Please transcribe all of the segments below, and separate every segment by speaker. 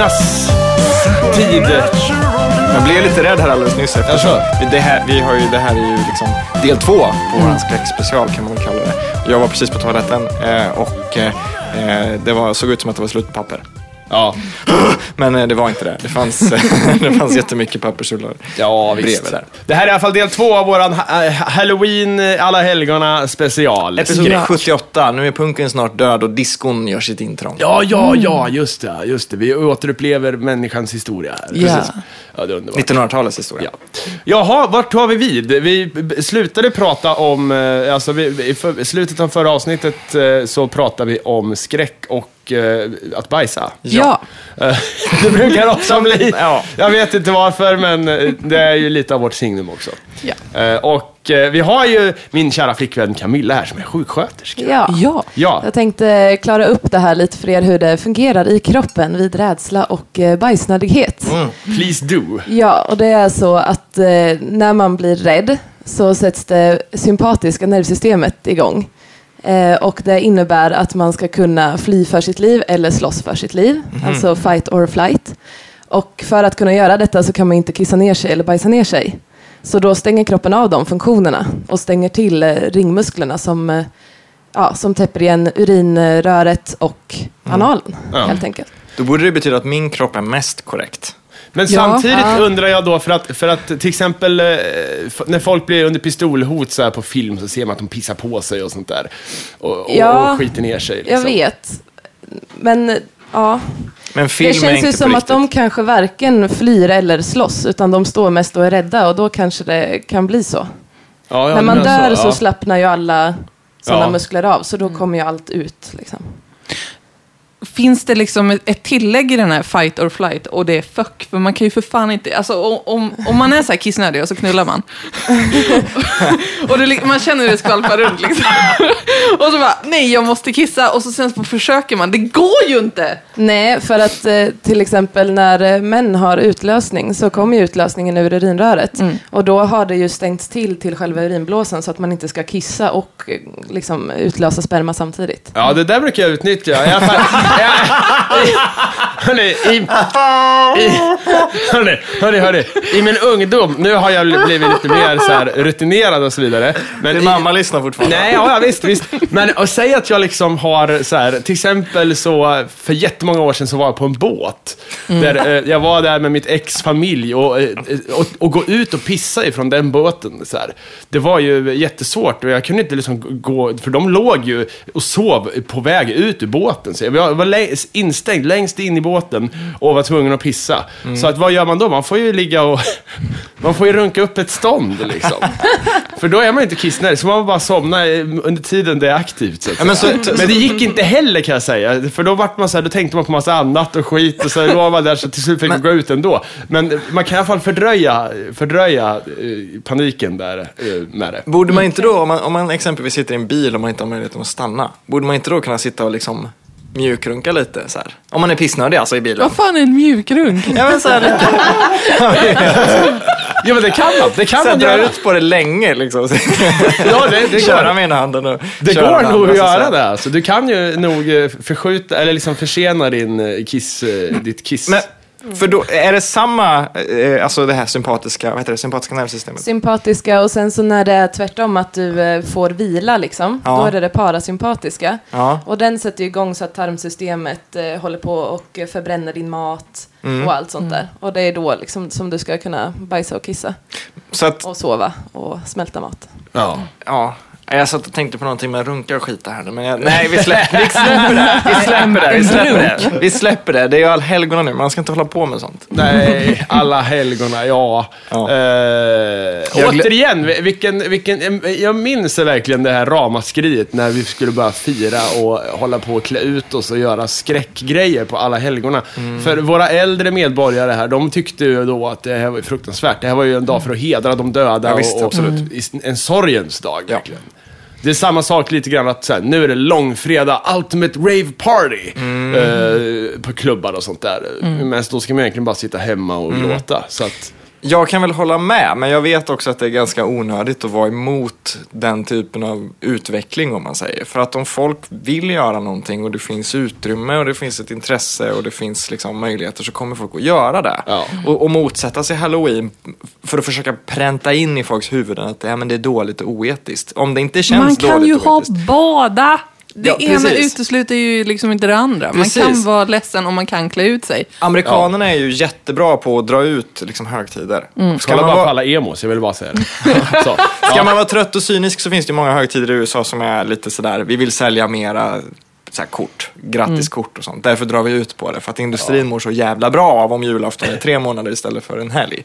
Speaker 1: spökenas tid.
Speaker 2: Jag blev lite rädd här alldeles nyss eftersom det här, vi har ju, det här är ju liksom del två på vår skräckspecial kan man väl kalla det. Jag var precis på toaletten eh, och eh, det var, såg ut som att det var slut på papper.
Speaker 1: Ja,
Speaker 2: Men eh, det var inte det. Det fanns, det fanns jättemycket pappersrullar
Speaker 1: ja
Speaker 2: bredvid där.
Speaker 1: Det här är i alla fall del två av våran äh, Halloween eh, alla helgona special.
Speaker 2: Episod
Speaker 3: Ja.
Speaker 2: 78, nu är punken snart död och diskon gör sitt intrång.
Speaker 1: Ja, ja, ja, just det. Just det. Vi återupplever människans historia här.
Speaker 3: Ja.
Speaker 1: Precis. Ja, det är underbart.
Speaker 2: 1900-talets historia.
Speaker 1: Ja. Jaha, vart tar vi vid? Vi slutade prata om, eh, alltså vi, i för, slutet av förra avsnittet eh, så pratade vi om skräck och eh, att bajsa.
Speaker 3: Ja.
Speaker 1: Eh, Det brukar också bli,
Speaker 2: Ja.
Speaker 1: jag vet inte varför, men eh, det är ju lite av vårt signum också.
Speaker 3: Ja.
Speaker 1: Eh, Och eh, vi har ju min kära flickvän Camilla här som är sjuksköterska.
Speaker 4: Ja.
Speaker 3: Ja.
Speaker 1: Ja,
Speaker 4: Jag tänkte klara upp det här lite för er, hur det fungerar i kroppen vid rädsla och eh, bajsnödighet.
Speaker 1: please do.
Speaker 4: Ja, och det är så att eh, när man blir rädd så sätts det sympatiska nervsystemet igång. Eh, och det innebär att man ska kunna fly för sitt liv eller slåss för sitt liv, alltså fight or flight. Och för att kunna göra detta så kan man inte kissa ner sig eller bajsa ner sig. Så då stänger kroppen av de funktionerna och stänger till eh, ringmusklerna som, eh, ja, som täpper igen urinröret och analen,
Speaker 1: Ja.
Speaker 4: helt enkelt.
Speaker 2: Då borde det betyda att min kropp är mest korrekt.
Speaker 1: Men
Speaker 3: Ja.
Speaker 1: samtidigt
Speaker 4: Ja.
Speaker 1: undrar jag då, för att, för att till exempel eh, när folk blir under pistolhot så här på film så ser man att de pissar på sig och sånt där. Och, och,
Speaker 4: Ja,
Speaker 1: och skiter ner sig. Liksom.
Speaker 4: Jag vet. Men ja,
Speaker 2: Men film
Speaker 4: det känns ju som att de kanske varken flyr eller slåss, utan de står mest och är rädda och då kanske det kan bli så.
Speaker 1: Ja, ja,
Speaker 4: När man
Speaker 1: men
Speaker 4: dör
Speaker 1: alltså,
Speaker 4: så
Speaker 1: ja.
Speaker 4: slappnar ju alla sådana
Speaker 1: Ja.
Speaker 4: muskler av, så då kommer ju allt ut. Liksom.
Speaker 3: Finns det liksom ett- tillägg i den här fight or flight och det är fuck? För man kan ju för fan inte, alltså om, om man är så här kissnödig och så knullar man. och det, man känner hur det skvalpar runt liksom. och så bara, nej jag måste kissa och så sen så försöker man, det går ju inte!
Speaker 4: Nej, för att eh, till exempel när eh, män har utlösning så kommer ju utlösningen ur urinröret.
Speaker 3: Mm.
Speaker 4: Och då har det ju stängts till till själva urinblåsan så att man inte ska kissa och eh, liksom, utlösa sperma samtidigt.
Speaker 1: Ja, det där brukar jag utnyttja. I, hörni, i, i, hörni, hörni, hörni, i min ungdom, nu har jag blivit lite mer så här rutinerad och så vidare. Men
Speaker 2: Din
Speaker 1: i-
Speaker 2: mamma lyssnar fortfarande.
Speaker 1: Nej, ja, visst, visst. Men och säg att jag liksom har så här, till exempel så, för jättemånga år sedan så var jag på en båt. Där, eh, jag var där med mitt ex familj och, eh, och, och gå ut och pissa ifrån den båten. Så här. Det var ju jättesvårt och jag kunde inte liksom gå, för de låg ju och sov på väg ut ur båten. Så jag var lä- instängd längst in i båten och var tvungen att pissa. Så att, vad gör man då? Man får ju ligga och, man får ju runka upp ett stånd liksom. För då är man inte kissnödig, så man får bara somna under tiden det är aktivt. Så att
Speaker 2: Ja, men, så,
Speaker 1: men det gick inte heller kan jag säga. För då, vart man så här, då tänkte man på massa annat och skit och så var man där så till slut fick man gå ut ändå. Men man kan i alla fall fördröja, fördröja eh, paniken där eh, med det.
Speaker 2: borde man inte då, om man, om man exempelvis sitter i en bil och man inte har möjligheten att stanna, borde man inte då kunna sitta och liksom mjukrunka lite så här? Om man är pissnödig alltså i bilen.
Speaker 3: Vad fan är en mjukrunk?
Speaker 2: Ja men så här,
Speaker 1: Ja men det kan man, det kan
Speaker 2: så
Speaker 1: man
Speaker 2: dra
Speaker 1: göra.
Speaker 2: ut på det länge liksom.
Speaker 1: Ja, det, det
Speaker 2: Köra
Speaker 1: går.
Speaker 2: med ena handen och
Speaker 1: Det går nog att göra det. Alltså, du kan ju nog eh, förskjuta, eller liksom försena din eh, kiss, eh, ditt kiss.
Speaker 2: Men, för då, är det samma, eh, alltså det här sympatiska, vad heter det, sympatiska nervsystemet?
Speaker 4: Sympatiska och sen så när det är tvärtom att du eh, får vila liksom,
Speaker 2: Ja.
Speaker 4: då är det det parasympatiska.
Speaker 2: Ja.
Speaker 4: Och den sätter ju igång så att tarmsystemet eh, håller på och förbränner din mat
Speaker 2: Mm.
Speaker 4: och allt sånt där. Och det är då liksom som du ska kunna bajsa och kissa
Speaker 2: Så att,
Speaker 4: och sova och smälta mat.
Speaker 1: ja.
Speaker 2: ja. Jag satt och tänkte på någonting med runka och skita här nu, men jag, nej, vi, slä, vi släpper det. Vi släpper det. Vi släpper det. Vi släpper det. Det är ju allhelgona nu, man ska inte hålla på med sånt.
Speaker 1: Nej, alla helgona, ja.
Speaker 2: Ja. Jag glö-
Speaker 1: återigen, vilken, vilken, jag minns verkligen det här ramaskriet när vi skulle börja fira och hålla på och klä ut oss och göra skräckgrejer på alla helgona.
Speaker 2: Mm.
Speaker 1: För våra äldre medborgare här, de tyckte ju då att det här var fruktansvärt. Det här var ju en dag för att hedra de döda
Speaker 2: Ja, visst,
Speaker 1: och, och
Speaker 2: absolut.
Speaker 1: i- en sorgens dag.
Speaker 2: Ja.
Speaker 1: Verkligen. Det är samma sak lite grann att så här, nu är det långfredag, ultimate rave party
Speaker 2: Mm.
Speaker 1: eh, på klubbar och sånt där. Men då ska man egentligen bara sitta hemma och
Speaker 2: Mm.
Speaker 1: gråta. Så att,
Speaker 2: Jag kan väl hålla med, men jag vet också att det är ganska onödigt att vara emot den typen av utveckling om man säger. För att om folk vill göra någonting och det finns utrymme och det finns ett intresse och det finns liksom möjligheter så kommer folk att göra det.
Speaker 1: Ja.
Speaker 2: Och, och motsätta sig halloween för att försöka pränta in i folks huvuden att ja, men det är dåligt och oetiskt. Om det inte känns
Speaker 3: Man kan
Speaker 2: dåligt
Speaker 3: ju
Speaker 2: och
Speaker 3: ha
Speaker 2: oetiskt.
Speaker 3: båda. Det
Speaker 2: Ja,
Speaker 3: ena
Speaker 2: precis.
Speaker 3: utesluter ju liksom inte det andra.
Speaker 2: Precis.
Speaker 3: Man kan vara ledsen och man kan klä ut sig.
Speaker 2: Amerikanerna är ju jättebra på att dra ut liksom, högtider.
Speaker 3: Mm.
Speaker 2: Ska,
Speaker 1: Kolla
Speaker 2: man
Speaker 1: bara på alla emos, jag vill bara säga det. Så.
Speaker 2: ska man vara trött och cynisk så finns det ju många högtider i USA som är lite sådär, vi vill sälja mera så kort, grattiskort och sånt. Därför drar vi ut på det, för att industrin mår så jävla bra av om julafton är tre månader istället för en helg.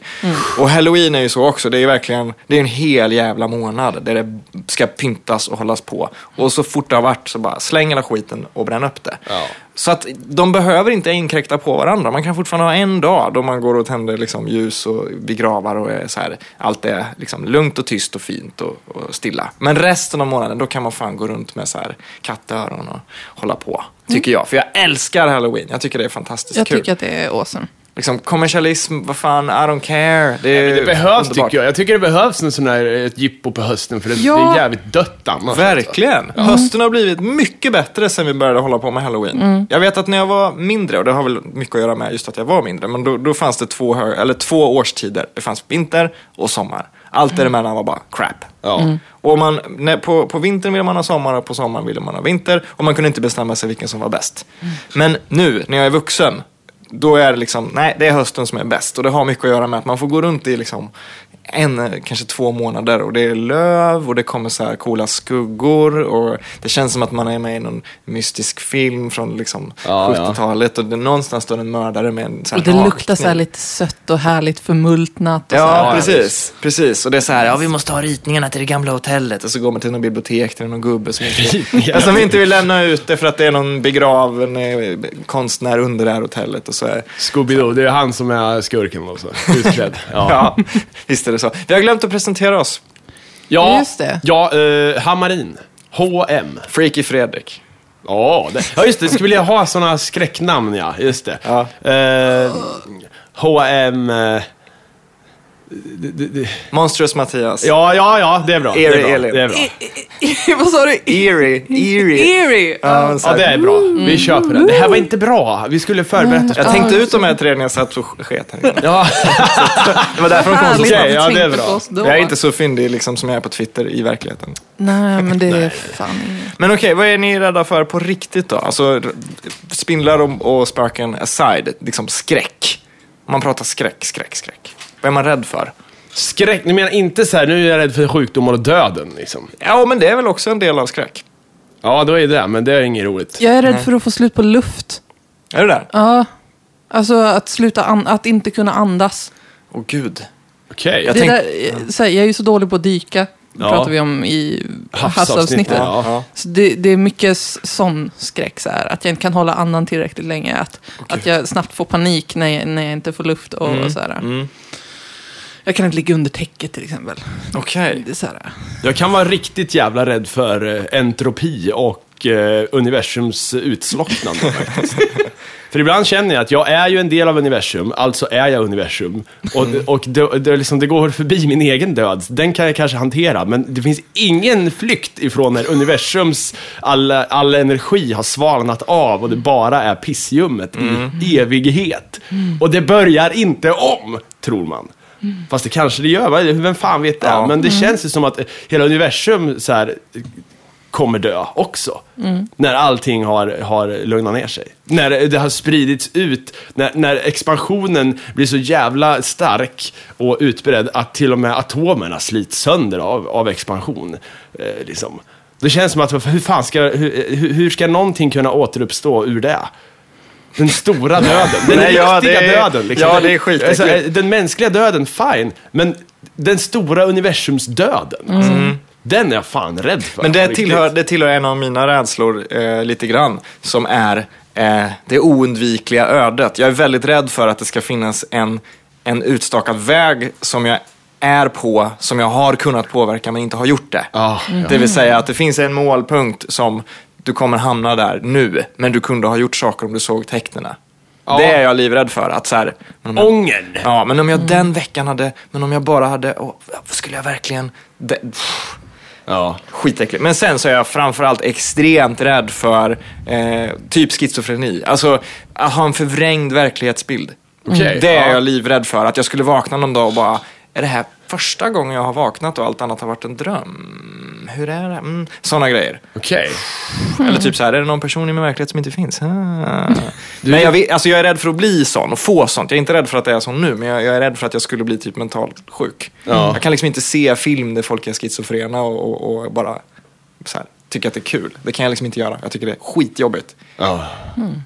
Speaker 2: Och halloween är ju så också, det är verkligen, det är en hel jävla månad där det ska pyntas och hållas på. Och så fort det har varit så bara släng hela skiten och bränn upp det.
Speaker 1: Ja.
Speaker 2: Så att de behöver inte inkräkta på varandra. Man kan fortfarande ha en dag då man går och tänder liksom ljus och vid gravar och är så här, allt är liksom lugnt och tyst och fint och, och stilla. Men resten av månaden då kan man fan gå runt med så här kattöron och hålla på. Tycker jag. För jag älskar halloween. Jag tycker det är fantastiskt
Speaker 3: Jag
Speaker 2: kul.
Speaker 3: tycker att det är awesome.
Speaker 2: Liksom kommersialism, vad fan, I don't care. Det, är
Speaker 1: Det behövs
Speaker 2: underbart.
Speaker 1: tycker jag. Jag tycker det behövs en sån här ett jippo på hösten för det,
Speaker 3: Ja.
Speaker 1: det är jävligt dött annars.
Speaker 2: Verkligen. Hösten har blivit mycket bättre sen vi började hålla på med halloween.
Speaker 3: Mm.
Speaker 2: Jag vet att när jag var mindre, och det har väl mycket att göra med just att jag var mindre, men då, då fanns det två, eller två årstider. Det fanns vinter och sommar. Allt
Speaker 3: Mm.
Speaker 2: däremellan var bara crap.
Speaker 1: Ja.
Speaker 2: Och om man, när, på, på vintern ville man ha sommar och på sommaren ville man ha vinter. Och man kunde inte bestämma sig vilken som var bäst.
Speaker 3: Mm.
Speaker 2: Men nu, när jag är vuxen, då är det liksom, nej, det är hösten som är bäst. Och det har mycket att göra med att man får gå runt i liksom en, kanske två månader och det är löv och det kommer så här coola skuggor och det känns som att man är med i någon mystisk film från liksom
Speaker 1: Ja, ja.
Speaker 2: 70-talet och det, någonstans står en mördare med en så här
Speaker 3: Och det
Speaker 2: rakkniv.
Speaker 3: luktar så här lite sött och härligt förmultnat. Och så
Speaker 2: Ja,
Speaker 3: här.
Speaker 2: precis. precis. Och det är så här, ja vi måste ha ritningarna till det gamla hotellet. Och så går man till någon bibliotek är någon gubbe som inte, ja, som inte vill lämna ut det för att det är någon begraven eh, konstnär under det här hotellet. Och så är,
Speaker 1: Scooby-Doo, det är han som är skurken också. Utklädd. Ja.
Speaker 2: ja, visst är det så. Vi har glömt att presentera oss.
Speaker 1: Ja,
Speaker 3: Just det.
Speaker 1: ja eh, Hammarin. H&M.
Speaker 2: Freaky Fredrik.
Speaker 1: Ja, det, ja, just det. Skulle vilja ha sådana skräcknamn, ja. Just det.
Speaker 2: Ja.
Speaker 1: Eh, H&M... Eh, det, det.
Speaker 2: Monstrous Mattias.
Speaker 1: Ja, ja, ja, det är bra. Det är bra. Det är bra.
Speaker 3: Vad sa du?
Speaker 2: Eerie. Eerie.
Speaker 3: Eerie.
Speaker 2: Ja,
Speaker 1: Ja, det är bra. Vi köper det. Det här var inte bra. Vi skulle förberett oss.
Speaker 2: Jag tänkte ut de här tre när jag satt och sket här.
Speaker 1: Ja,
Speaker 2: Det var därför de kom så
Speaker 1: Okej, ja, det är bra.
Speaker 2: Jag är inte så fyndig liksom, som jag är på Twitter i verkligheten.
Speaker 3: Nej, men det är fan.
Speaker 2: Men okej, vad är ni rädda för på riktigt då? Alltså, spindlar och, och spöken aside, liksom skräck. Man pratar skräck, skräck, skräck. Vad är man rädd för?
Speaker 1: skräck. Ni menar inte så här, nu är jag rädd för sjukdomar och döden liksom?
Speaker 2: Ja, men det är väl också en del av skräck?
Speaker 1: Ja, då är det, men det är inget roligt.
Speaker 3: Jag är rädd för att få slut på luft.
Speaker 2: Är det där?
Speaker 3: Ja. Alltså att sluta an- att inte kunna andas.
Speaker 2: Åh gud.
Speaker 1: Okej.
Speaker 2: Jag
Speaker 3: det
Speaker 2: tänk-
Speaker 3: där, så här, jag är ju så dålig på att dyka. Det
Speaker 1: Ja.
Speaker 3: pratar vi om i
Speaker 1: Havsavsnittet,
Speaker 3: havsavsnittet.
Speaker 1: ja.
Speaker 2: Ja.
Speaker 3: Så det, det är mycket s- sån skräck, så här, att jag inte kan hålla andan tillräckligt länge. Att, att jag snabbt får panik när jag, när jag inte får luft. Och, och så här.
Speaker 2: Mm.
Speaker 3: Jag kan inte ligga under täcket till exempel.
Speaker 2: Okej.
Speaker 3: Det är så här,
Speaker 1: Jag kan vara riktigt jävla rädd för eh, entropi och eh, universums utslocknande faktiskt. För ibland känner jag att jag är ju en del av universum, alltså är jag universum. Och, och det, det, liksom, det går förbi min egen död. Den kan jag kanske hantera, men det finns ingen flykt ifrån när universums all, all energi har svalnat av och det bara är pissljummet i evighet. Och det börjar inte om, tror man. Fast det kanske det gör, va? vem fan vet det?
Speaker 2: Ja.
Speaker 1: Men det känns ju som att hela universum så här, kommer dö också. När allting har, har lugnat ner sig. När det har spridits ut, när, när expansionen blir så jävla stark och utbredd att till och med atomerna slits sönder av, av expansion. Eh, liksom. Det känns som att, hur fan ska, hur hur ska någonting kunna återuppstå ur det? Den stora döden, den
Speaker 2: Nej, ja,
Speaker 1: riktiga
Speaker 2: det är-
Speaker 1: döden. Liksom.
Speaker 2: ja, det är skitäckligt.
Speaker 1: Alltså, den mänskliga döden, fine. Men den stora universumsdöden, alltså, den är jag fan rädd för.
Speaker 2: Men det tillhör, det tillhör en av mina rädslor eh, lite grann. Som är eh, det oundvikliga ödet. Jag är väldigt rädd för att det ska finnas en, en utstakad väg som jag är på, som jag har kunnat påverka men inte har gjort det.
Speaker 1: Ja,
Speaker 2: Det vill säga att det finns en målpunkt som du kommer hamna där nu, men du kunde ha gjort saker om du såg tecknena.
Speaker 1: Ja.
Speaker 2: Det är jag livrädd för. Att så här, men om jag,
Speaker 1: Ångern.
Speaker 2: ja, men om jag den veckan hade, men om jag bara hade, åh, skulle jag verkligen, det, pff,
Speaker 1: Ja.
Speaker 2: skitäckligt. Men sen så är jag framförallt extremt rädd för eh, typ schizofreni. Alltså att ha en förvrängd verklighetsbild.
Speaker 1: Okej,
Speaker 2: det är
Speaker 1: ja.
Speaker 2: jag livrädd för. Att jag skulle vakna någon dag och bara, är det här första gången jag har vaknat och allt annat har varit en dröm? Hur är det? Mm, Sådana grejer.
Speaker 1: Okej.
Speaker 2: Eller typ så här, är det någon person i min verklighet som inte finns? Ah. Men jag, vet, alltså jag är rädd för att bli sån och få sånt. Jag är inte rädd för att det är sån nu, men jag, jag är rädd för att jag skulle bli typ mentalt sjuk.
Speaker 1: Ja.
Speaker 2: Jag kan liksom inte se film där folk är schizofrena och, och, och bara så här, tycker att det är kul. Det kan jag liksom inte göra. Jag tycker det är skitjobbigt.
Speaker 1: Ja.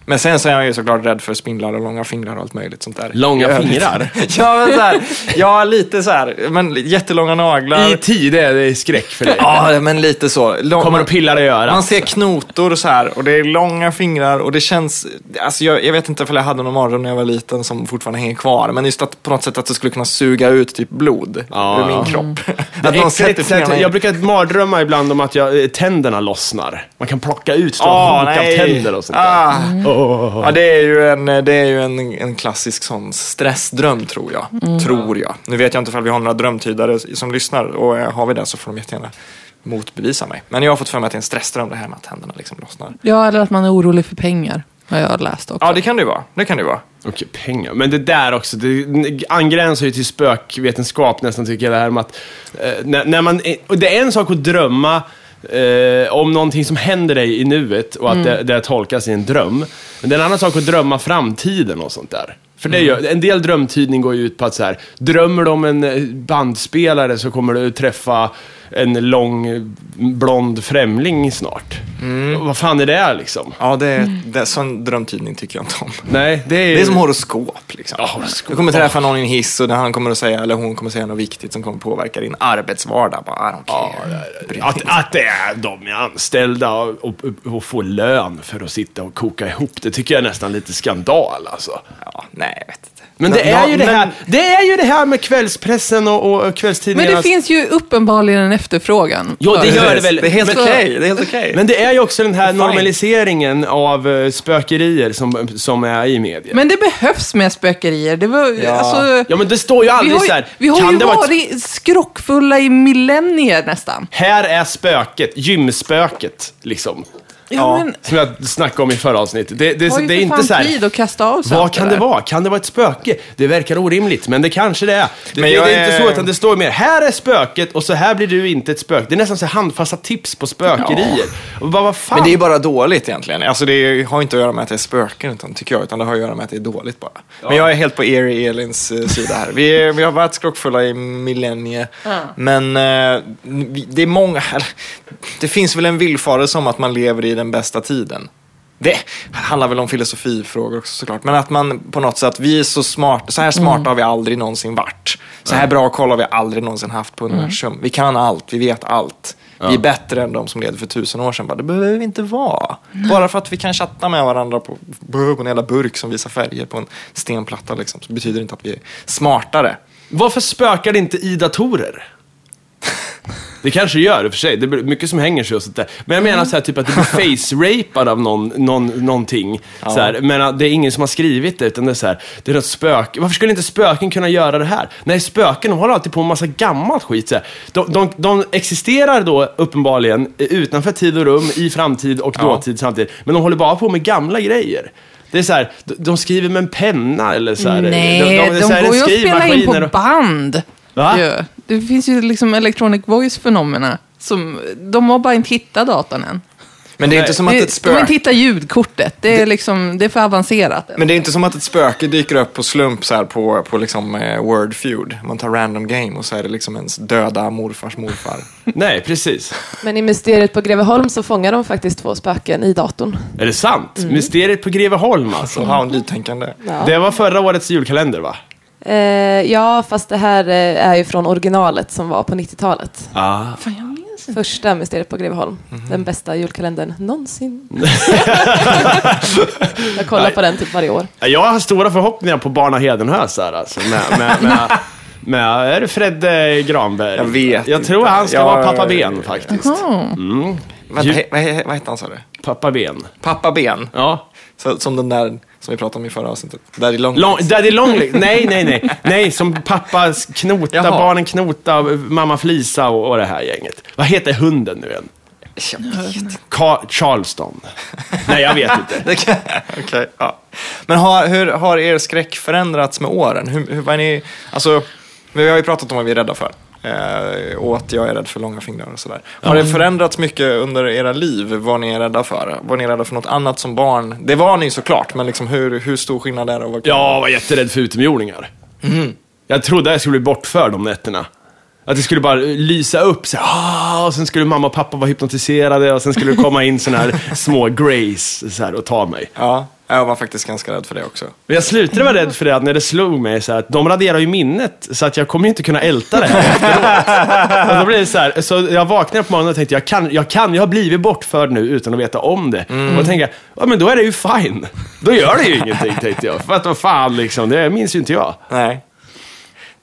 Speaker 2: Men sen så är jag ju såklart rädd för spindlar och långa fingrar och allt möjligt sånt där.
Speaker 1: Långa fingrar?
Speaker 2: ja, men så här, ja, lite så här, men jättelånga naglar.
Speaker 1: I tid är det skräck för dig.
Speaker 2: Ja, men lite så. Lång,
Speaker 1: Kommer och pillar i örat.
Speaker 2: Man ser knotor så här och det är långa fingrar och det känns, alltså jag, jag vet inte om jag hade någon mardröm när jag var liten som fortfarande hänger kvar. Men just att på något sätt att det skulle kunna suga ut typ blod
Speaker 1: Ja,
Speaker 2: ur min kropp.
Speaker 1: Det
Speaker 2: att någon sätter fingrarna
Speaker 1: jag brukar mardrömma ibland om att jag, eh, tänderna lossnar. Man kan plocka ut stora hunk av
Speaker 2: nej.
Speaker 1: tänder och sånt där.
Speaker 2: Ah.
Speaker 1: Åh.
Speaker 2: Ja, det är ju en, det är ju en, en klassisk sån stressdröm tror jag. Tror jag. Nu vet jag inte ifall vi har några drömtydare som lyssnar och eh, har vi det så får de jättegärna motbevisa mig. Men jag har fått för mig att det är en stressdröm det här med att tänderna liksom lossnar.
Speaker 3: Ja, eller att man är orolig för pengar. Har jag läst också.
Speaker 2: Ja, det kan det ju vara. Det kan det vara.
Speaker 1: Okej, pengar. Men det där också, det angränsar ju till spökvetenskap nästan tycker jag. Det här med att, eh, när, när man, och det är en sak att drömma eh, om någonting som händer dig i nuet och att det, det tolkas i en dröm. Men det är en annan sak att drömma framtiden och sånt där. För det gör, en del drömtydning går ju ut på att så här, drömmer du om en eh, bandspelare så kommer du träffa en lång blond främling snart. Vad fan är det liksom?
Speaker 2: Ja, det, det, sån drömtidning tycker jag inte om.
Speaker 1: Nej, det är...
Speaker 2: Det är som horoskop. Liksom.
Speaker 1: Ja, horoskop.
Speaker 2: Du kommer träffa någon i en hiss och han kommer att säga, eller hon kommer att säga något viktigt som kommer påverka din arbetsvardag. Bara, care. Bry dig
Speaker 1: Att, att det är de är anställda och, och, och får lön för att sitta och koka ihop, det tycker jag är nästan lite skandal alltså.
Speaker 2: Ja, nej, jag vet inte.
Speaker 1: Men det är ju det
Speaker 2: men-
Speaker 1: här, det är ju det här med kvällspressen och, och
Speaker 3: Men
Speaker 1: kvällstidningarna.
Speaker 3: det finns ju uppenbarligen en efterfrågan.
Speaker 1: Jo, det gör det väl.
Speaker 2: Det är helt
Speaker 1: Men-
Speaker 2: okej. Det är helt okej.
Speaker 1: Men det är ju också den här normaliseringen av eh, spökerier som, som är i media.
Speaker 3: Men det behövs med spökerier. Det var,
Speaker 2: Ja.
Speaker 3: alltså,
Speaker 1: ja, men det står ju
Speaker 3: vi
Speaker 1: aldrig
Speaker 3: har,
Speaker 1: så här.
Speaker 3: vi har
Speaker 1: kan
Speaker 3: ju
Speaker 1: det vara ett
Speaker 3: varit skrockfulla i millennier nästan.
Speaker 1: Här är spöket, gymspöket, liksom.
Speaker 3: Ja, men
Speaker 1: Som jag snackade om i förra avsnittet. Det, det,
Speaker 3: ju
Speaker 1: det är inte så här.
Speaker 3: tid att kasta av sig
Speaker 1: Vad kan
Speaker 3: det
Speaker 1: det vara? Kan det vara ett spöke? Det verkar orimligt, men det kanske det är. Det,
Speaker 2: Men
Speaker 1: det, det är inte så, utan det står mer, här är spöket och så här blir du inte ett spöke. Det är nästan så här handfasta tips på spökerier. Och bara, vad fan?
Speaker 2: Men det är bara dåligt egentligen. Alltså det har inte att göra med att det är spöken, utan, tycker jag, utan det har att göra med att det är dåligt bara. Men jag är helt på Erie Elins eh, sida här. Vi, är, vi har varit skrockfulla i millennier, men eh, vi- det är många, det finns väl en villfarelse om att man lever i den bästa tiden. Det handlar väl om filosofifrågor också såklart, men att man på något sätt, vi är så smarta, så här smarta har vi aldrig någonsin varit. Så här bra koll har vi aldrig någonsin haft på universum. Vi kan allt, vi vet allt. Vi är bättre än de som levde för tusen år sedan. Bara, det behöver vi inte vara. Bara för att vi kan chatta med varandra på, på en jävla burk som visar färger på en stenplatta liksom, så betyder det inte att vi är smartare.
Speaker 1: Varför spökar det inte i datorer? Det kanske gör i och för sig. Det är mycket som hänger sig och sånt där. Men jag menar så här, typ att du blir face-rapad av någon, någon, någonting. Så här, men det är ingen som har skrivit det, utan det är så här, det är något spöke. Varför skulle inte spöken kunna göra det här? Nej, spöken de håller alltid på med massa gammalt skit. Så. De, de, de existerar då uppenbarligen utanför tid och rum, i framtid och
Speaker 2: Ja.
Speaker 1: dåtid samtidigt. Men de håller bara på med gamla grejer. Det är så här, de, de skriver med en penna eller så här.
Speaker 3: Nej,
Speaker 1: det är
Speaker 3: de,
Speaker 1: så här,
Speaker 3: går ju att spela in på
Speaker 1: och-
Speaker 3: band.
Speaker 1: Va?
Speaker 3: Ja. Det finns ju liksom electronic voice-fenomena. Som, de har bara inte hittat datorn än.
Speaker 2: Men det är
Speaker 1: Nej.
Speaker 2: inte som att
Speaker 3: Det,
Speaker 2: ett
Speaker 3: de har
Speaker 2: spöke...
Speaker 3: inte hittat ljudkortet. Det är, liksom, det är för avancerat.
Speaker 2: Men det är inte som att ett spöke dyker upp på slump så här på, på liksom, eh, Word Feud. Man tar random game och så är det liksom ens döda morfars morfar.
Speaker 1: Nej, precis.
Speaker 4: Men i Mysteriet på Greveholm så fångar de faktiskt två spöken i datorn.
Speaker 1: Är det sant? Mysteriet på Greveholm alltså.
Speaker 2: Så ha en nytänkande.
Speaker 4: Ja.
Speaker 1: Det var förra årets julkalender va?
Speaker 4: Eh, ja, fast det här eh, är ju från originalet som var på 90-talet.
Speaker 1: Ah.
Speaker 3: Fan, jag minns inte.
Speaker 4: Första Mysteriet på Greveholm. Den bästa julkalendern någonsin. jag kollar på den typ varje år.
Speaker 1: Jag har stora förhoppningar på Barna Hedenhös här alltså. Med, med, med, med, är det Fred eh, Granberg?
Speaker 2: Jag vet
Speaker 1: Jag tror
Speaker 2: inte.
Speaker 1: han ska
Speaker 2: Jag-
Speaker 1: vara pappa Ben faktiskt. Mm.
Speaker 2: Vänta, he, vad, vad hette han sa du?
Speaker 1: Pappa Ben.
Speaker 2: Pappa Ben.
Speaker 1: Ja.
Speaker 2: Så, som den där som vi pratade om i förra avsnittet. Daddy Long.
Speaker 1: Long, Daddy Longlegs. Nej, nej, nej. Nej, som pappa knota,
Speaker 2: Jaha.
Speaker 1: barnen knota, mamma flisa och, och det här gänget. Vad heter hunden nu igen?
Speaker 2: Jag.
Speaker 1: Ka- Charleston. Nej, jag vet inte.
Speaker 2: Okej, ja. Men har, hur har er skräck förändrats med åren? Hur, hur, vad är ni, alltså, vi har ju pratat om vad vi är rädda för. Eh, och att jag är rädd för långa fingrar och sådär. Har det förändrats mycket under era liv vad ni är rädda för? Var ni rädda för något annat som barn? Det var ni såklart, men liksom hur, hur stor skillnad är det? Kan-
Speaker 1: Jag var jätterädd för utomjordingar. Jag trodde jag skulle bli bortförd om nätterna. Att det skulle bara lysa upp, så här, ah, och sen skulle mamma och pappa vara hypnotiserade och sen skulle det komma in såna här små greys så här, och ta mig.
Speaker 2: Ja, jag var faktiskt ganska rädd för det också.
Speaker 1: Men jag slutade vara rädd för det när det slog mig så här, att de raderar ju minnet så att jag kommer inte kunna älta det här efteråt. och då blev det så här, så jag vaknade på morgonen och tänkte jag kan, jag kan, jag har blivit bortförd nu utan att veta om det. Och då tänkte jag, ja men då är det ju fine. Då gör det ju ingenting tänkte jag. För att vad fan liksom, det minns ju inte jag.
Speaker 2: Nej.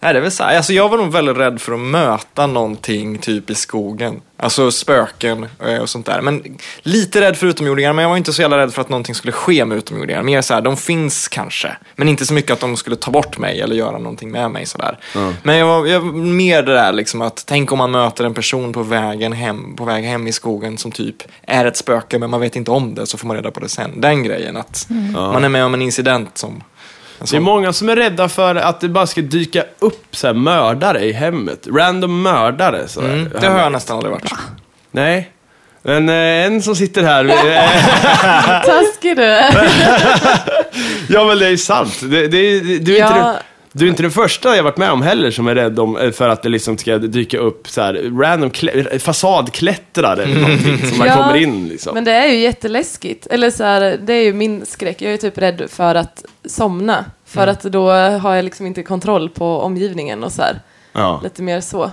Speaker 2: Nej, det är väl så här. Alltså, jag var nog väldigt rädd för att möta någonting typ i skogen. Alltså spöken eh, och sånt där. Men lite rädd för utomjordingar, men jag var inte så jävla rädd för att någonting skulle ske med utomjordingar. Mer så här, de finns kanske. Men inte så mycket att de skulle ta bort mig eller göra någonting med mig sådär. Men jag var, jag var mer det där liksom att, tänk om man möter en person på vägen hem, på väg hem i skogen som typ är ett spöke, men man vet inte om det, så får man reda på det sen. Den grejen, att man är med om en incident som...
Speaker 1: Det är många som är rädda för att det bara ska dyka upp så här, mördare i hemmet. Random mördare. Så här,
Speaker 2: Mm, det har jag nästan aldrig varit.
Speaker 1: Nej. Men eh, en som sitter här. eh,
Speaker 4: Taskig du är.
Speaker 1: ja men det är ju sant. Det, det, är- du, är
Speaker 4: Ja.
Speaker 1: inte du är inte den första jag varit med om heller som är rädd om, eh, för att det liksom ska dyka upp så här, random klä, fasadklättrare eller någonting som bara
Speaker 4: Ja,
Speaker 1: kommer in. Liksom.
Speaker 4: Men det är ju jätteläskigt. Eller så här, det är ju min skräck. Jag är typ rädd för att somna. För
Speaker 1: Mm.
Speaker 4: att då har jag liksom inte kontroll på omgivningen och så här.
Speaker 1: ja.
Speaker 4: Lite mer så.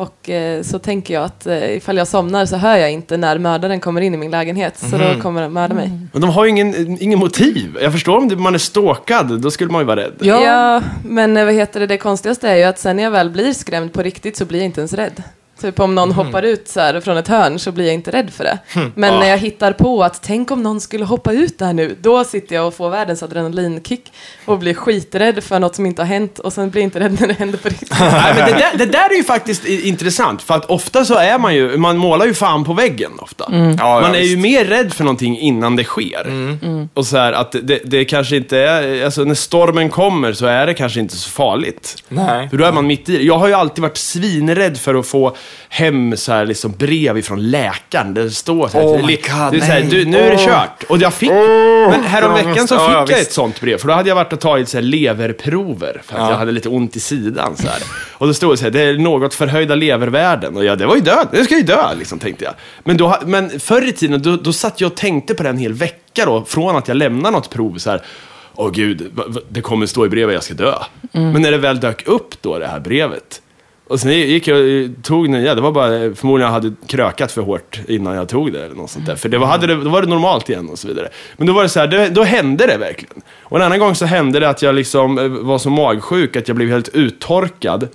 Speaker 4: Och eh, så tänker jag att eh, ifall jag somnar så hör jag inte när mördaren kommer in i min lägenhet. Så
Speaker 1: Mhm.
Speaker 4: då kommer den mörda mig.
Speaker 1: Men de har ju ingen, ingen motiv. Jag förstår om det- man är stalkad, då skulle man ju vara rädd.
Speaker 4: Ja. men eh, vad heter det, det konstigaste är ju att sen när jag väl blir skrämd på riktigt så blir jag inte ens rädd. Typ om någon hoppar ut så här från ett hörn så blir jag inte rädd för det. Men när jag hittar på att tänk om någon skulle hoppa ut där nu, då sitter jag och får världens adrenalinkick och blir skiträdd för något som inte har hänt och sen blir jag inte rädd när det händer på riktigt.
Speaker 1: Nej, men det, där, det där är ju faktiskt intressant, för att ofta så är man ju, man målar ju fan på väggen ofta.
Speaker 2: Ja, ja,
Speaker 1: man är ju mer rädd för någonting innan det sker.
Speaker 2: Mm.
Speaker 1: Och så här att det, det kanske inte är, alltså när stormen kommer så är det kanske inte så farligt.
Speaker 2: Nej.
Speaker 1: För då är man mitt i det. Jag har ju alltid varit svinrädd för att få hem så här liksom brev ifrån läkaren. Där det står så här,
Speaker 2: Oh my God,
Speaker 1: det är så här, du, nu är det
Speaker 2: Oh.
Speaker 1: kört. Och jag fick, men häromveckan så fick
Speaker 2: ja,
Speaker 1: jag ett sånt brev. För då hade jag varit och tagit så här leverprover. För att
Speaker 2: Ja.
Speaker 1: jag hade lite ont i sidan. Så här. Och då stod det så här, det är något förhöjda levervärden. Och jag, det var ju död, det ska ju dö, liksom, tänkte jag. Men, då, men förr i tiden, då, då satt jag och tänkte på det en hel vecka då, från att jag lämnade något prov. så här. Åh gud, det kommer stå i brevet jag ska dö. Men när det väl dök upp då, det här brevet. Och sen gick jag och tog nya, det var bara förmodligen jag hade krökat för hårt innan jag tog det eller något sånt där. För det var, hade det, då var det normalt igen och så vidare. Men då var det så här, det, då hände det verkligen. Och en annan gång så hände det att jag liksom eh, var så magsjuk att jag blev helt uttorkad.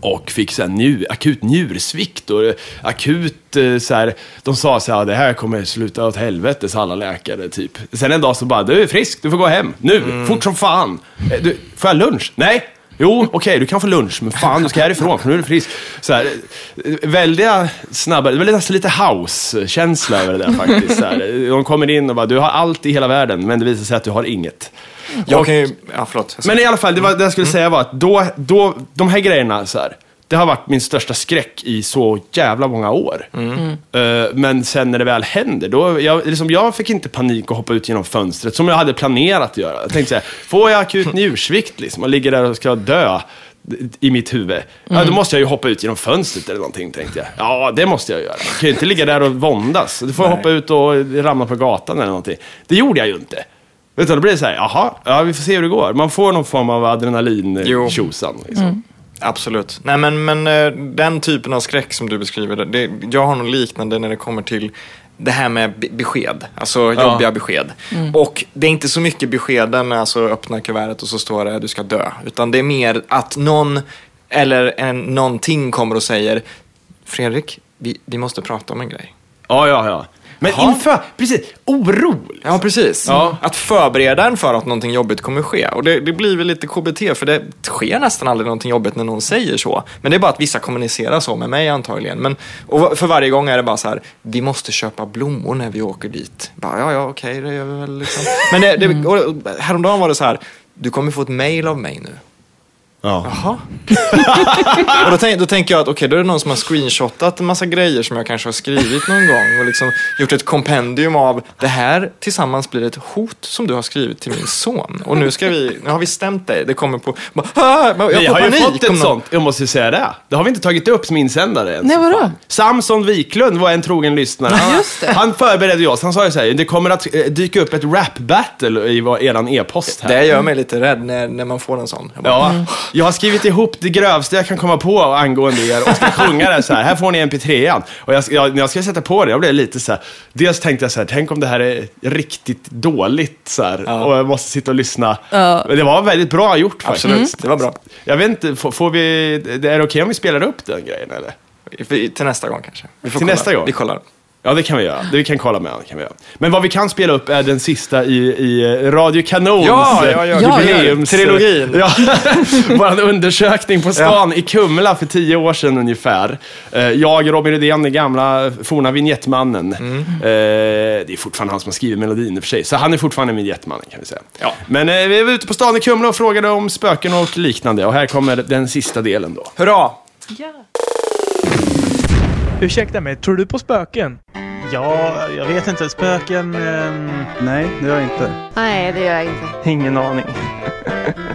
Speaker 1: Och fick så här njur, akut njursvikt och akut eh, så här, de sa så här, det här kommer sluta åt helvete, sa alla läkare typ. Sen en dag så bara, du är frisk, du får gå hem, nu, fort som fan. Eh, du, får jag lunch? Nej. Jo, okej, du kan få lunch, men fan, du ska härifrån, för nu är du frisk. Så här, väldiga snabba, det var nästan lite house-känsla över det där faktiskt. Så här, de kommer in och bara, du har allt i hela världen, men det visar sig att du har inget.
Speaker 2: Jag
Speaker 1: Och-
Speaker 2: kan ju... Ja, förlåt.
Speaker 1: men i alla fall, det, var, det jag skulle säga var att då, då, de här grejerna, så här, det har varit min största skräck i så jävla många år. Eh, men sen när det väl händer, då, jag, liksom, jag fick inte panik och hoppa ut genom fönstret som jag hade planerat att göra. Jag tänkte så här, får jag akut njursvikt liksom, och ligger där och ska dö i mitt huvud, ja, då måste jag ju hoppa ut genom fönstret eller någonting, tänkte jag. Ja, det måste jag göra. Jag kan ju inte ligga där och våndas. Då får jag hoppa ut och ramla på gatan eller någonting. Det gjorde jag ju inte. Utan då blir det så här, jaha, ja, vi får se hur det går. Man får någon form av
Speaker 2: Jo.
Speaker 1: adrenalin-tjosan. Liksom.
Speaker 2: Absolut. Nej, men, men eh, den typen av skräck som du beskriver, det- jag har något liknande när det kommer till det här med be- besked, alltså
Speaker 1: Ja.
Speaker 2: jobbiga besked. Och det är inte så mycket beskeden, alltså öppna kuvertet och så står det du ska dö. Utan det är mer att någon eller en, någonting kommer och säger Fredrik, vi, vi måste prata om en grej.
Speaker 1: Ja, ja, ja. Men
Speaker 2: Jaha.
Speaker 1: inför, precis, oro.
Speaker 2: Ja, precis.
Speaker 1: Ja.
Speaker 2: Att förbereda en för att någonting jobbigt kommer ske. Och det, det blir väl lite KBT, för det sker nästan aldrig någonting jobbigt när någon säger så. Men det är bara att vissa kommunicerar så med mig antagligen. Men, och för varje gång är det bara så här, vi måste köpa blommor när vi åker dit. Bara, ja, ja, okej, det gör vi väl liksom. Men det, det, och häromdagen var det så här, du kommer få ett mail av mig nu.
Speaker 1: Ja.
Speaker 2: Jaha. och då, tänk, då tänker jag att okej, då är det någon som har screenshotat en massa grejer som jag kanske har skrivit någon gång och liksom gjort ett kompendium av det här tillsammans blir ett hot som du har skrivit till min son. Och nu ska vi, nu har vi stämt dig. Det kommer på, bara, "Ah, jag
Speaker 1: Vi
Speaker 2: får
Speaker 1: har ju fått ett
Speaker 2: någon-
Speaker 1: sånt, jag måste ju säga det. Det har vi inte tagit upp som insändare ens.
Speaker 3: Nej, vadå?
Speaker 1: Samson Wiklund var en trogen lyssnare. Han,
Speaker 3: Just det.
Speaker 1: han förberedde ju oss. Han sa ju så här, det kommer att eh, dyka upp ett rap-battle i eran e-post här.
Speaker 2: Det gör mig lite rädd när, när man får en sån. Jag bara,
Speaker 1: Ja, jag har skrivit ihop det grövsta jag kan komma på angående er och ska sjunga det så här. Här får ni mp3an. Och jag, jag, när jag ska sätta på det, jag blev lite så här. Dels tänkte jag så här, tänk om det här är riktigt dåligt så här.
Speaker 2: Ja.
Speaker 1: Och jag måste sitta och lyssna.
Speaker 3: Ja.
Speaker 1: Men det var väldigt bra gjort faktiskt.
Speaker 2: Absolut, det var bra.
Speaker 1: Jag vet inte, får, får vi, är det okej om vi spelar upp den grejen eller?
Speaker 2: Till nästa gång kanske. Vi får
Speaker 1: Till
Speaker 2: kolla.
Speaker 1: nästa gång?
Speaker 2: Vi kollar.
Speaker 1: Ja, det kan vi göra. Det vi kan kolla med. Det kan vi göra. Men vad vi kan spela upp är den sista i, i Radio Kanons
Speaker 2: Ja, ja, ja,
Speaker 3: ja,
Speaker 1: jubileums...
Speaker 2: trilogin.
Speaker 1: Ja, vår undersökning på stan i Kumla för tio år sedan ungefär. Eh, Jag, Robin Rydén, den gamla forna vignettmannen.
Speaker 2: Mm.
Speaker 1: Eh, Det är fortfarande han som har skrivit melodin i och för sig, så han är fortfarande vignettmannen kan vi säga.
Speaker 2: Ja.
Speaker 1: Men eh, vi var ute på stan i Kumla och frågade om spöken och liknande. Och här kommer den sista delen då.
Speaker 2: Hurra!
Speaker 5: Ursäkta mig, tror du på spöken?
Speaker 6: Ja, jag vet inte. Spöken... ehm, nej, det gör jag inte.
Speaker 7: Nej, det gör jag inte.
Speaker 6: Ingen aning.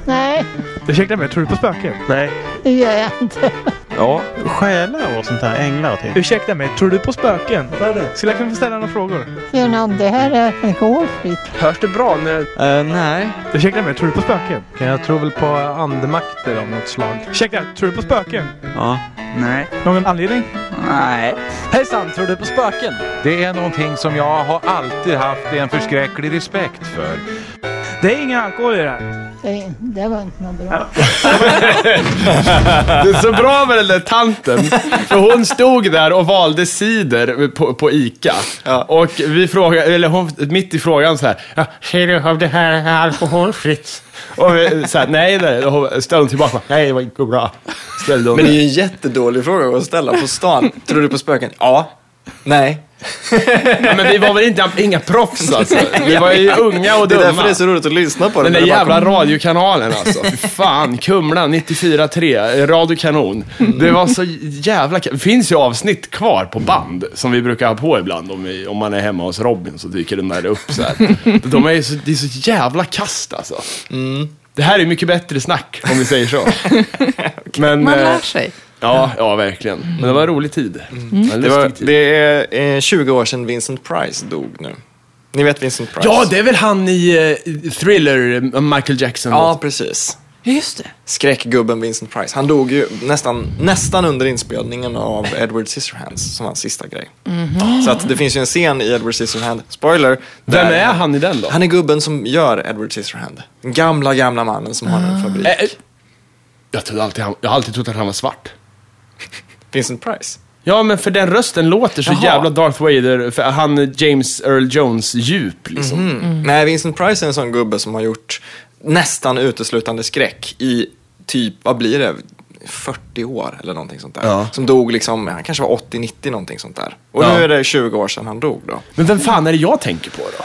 Speaker 7: Nej,
Speaker 5: Ursäkta mig, tror du på spöken?
Speaker 6: Nej.
Speaker 7: det gör jag inte.
Speaker 6: Ja. Själar och sånt där. Änglar och typ.
Speaker 5: Ursäkta mig, tror du på spöken? Skulle jag kunna få ställa några frågor?
Speaker 7: Genom det här är alkoholfritt.
Speaker 5: Hörs det bra när...
Speaker 6: Uh, nej.
Speaker 5: Ursäkta mig, tror du på spöken?
Speaker 6: Jag tror väl på andemakter av något slag.
Speaker 5: Ursäkta, tror du på spöken?
Speaker 6: Ja. Nej.
Speaker 5: Någon anledning?
Speaker 6: Nej. Hejsan, tror du på spöken? Det är någonting som jag har alltid haft en förskräcklig respekt för.
Speaker 5: Det är ingen alkohol i det här.
Speaker 7: Det, det var inte något bra.
Speaker 1: Det är så bra med den där tanten. För hon stod där och valde cider på, på ICA.
Speaker 2: Ja.
Speaker 1: Och vi frågade, eller hon, mitt i frågan så här. Ja, ser du om det här är alkoholfritt? Och vi, så här, nej, nej. Och hon ställde hon tillbaka. Nej, det var inte bra. Ställde hon.
Speaker 2: Men det är ju en jättedålig fråga att ställa på stan. Tror du på spöken? Ja. Nej.
Speaker 1: Ja, men vi var väl inte, inga proffs alltså. Vi var ju unga och
Speaker 2: Det är
Speaker 1: dumma.
Speaker 2: därför det är så roligt att lyssna på
Speaker 1: Den
Speaker 2: det.
Speaker 1: där jävla radiokanalen alltså. Fy fan, Kumla 94.3, Radio Kanon. Det var så jävla. Det finns ju avsnitt kvar på band som vi brukar ha på ibland om, vi, om man är hemma hos Robin så dyker den där upp så här. De är ju så, det är så jävla kast alltså. Det här är mycket bättre snack om vi säger så. Men,
Speaker 3: Man
Speaker 1: eh,
Speaker 3: lär sig.
Speaker 1: Ja, ja, verkligen. Men det var en rolig tid. En
Speaker 2: Det, var, det är eh, 20 år sedan Vincent Price dog nu. Ni vet Vincent Price?
Speaker 1: Ja, det är väl han i eh, Thriller, eh, Michael Jackson.
Speaker 2: Ja, precis.
Speaker 3: Just det.
Speaker 2: Skräckgubben Vincent Price. Han dog ju nästan, nästan under inspelningen av Edward Scissorhands som var hans sista grej. Så att det finns ju en scen i Edward Scissorhand, spoiler.
Speaker 1: Vem
Speaker 2: där-
Speaker 1: är han i den då?
Speaker 2: Han är gubben som gör Edward Scissorhand. Den gamla, gamla mannen som har en fabrik.
Speaker 1: Eh, eh, Jag, trodde alltid han, jag har alltid trott att han var svart.
Speaker 2: Vincent Price.
Speaker 1: Ja, men för den rösten låter så
Speaker 2: Jaha.
Speaker 1: jävla Darth Vader, för han James Earl Jones djup liksom.
Speaker 2: Mm. Nej, Vincent Price är en sån gubbe som har gjort nästan uteslutande skräck i typ, vad blir det? 40 år eller någonting sånt där.
Speaker 1: Ja.
Speaker 2: Som dog liksom, han kanske var 80-90 någonting sånt där. Och
Speaker 1: Ja.
Speaker 2: nu är det 20 år sedan han dog då.
Speaker 1: Men vem fan är det jag tänker på då?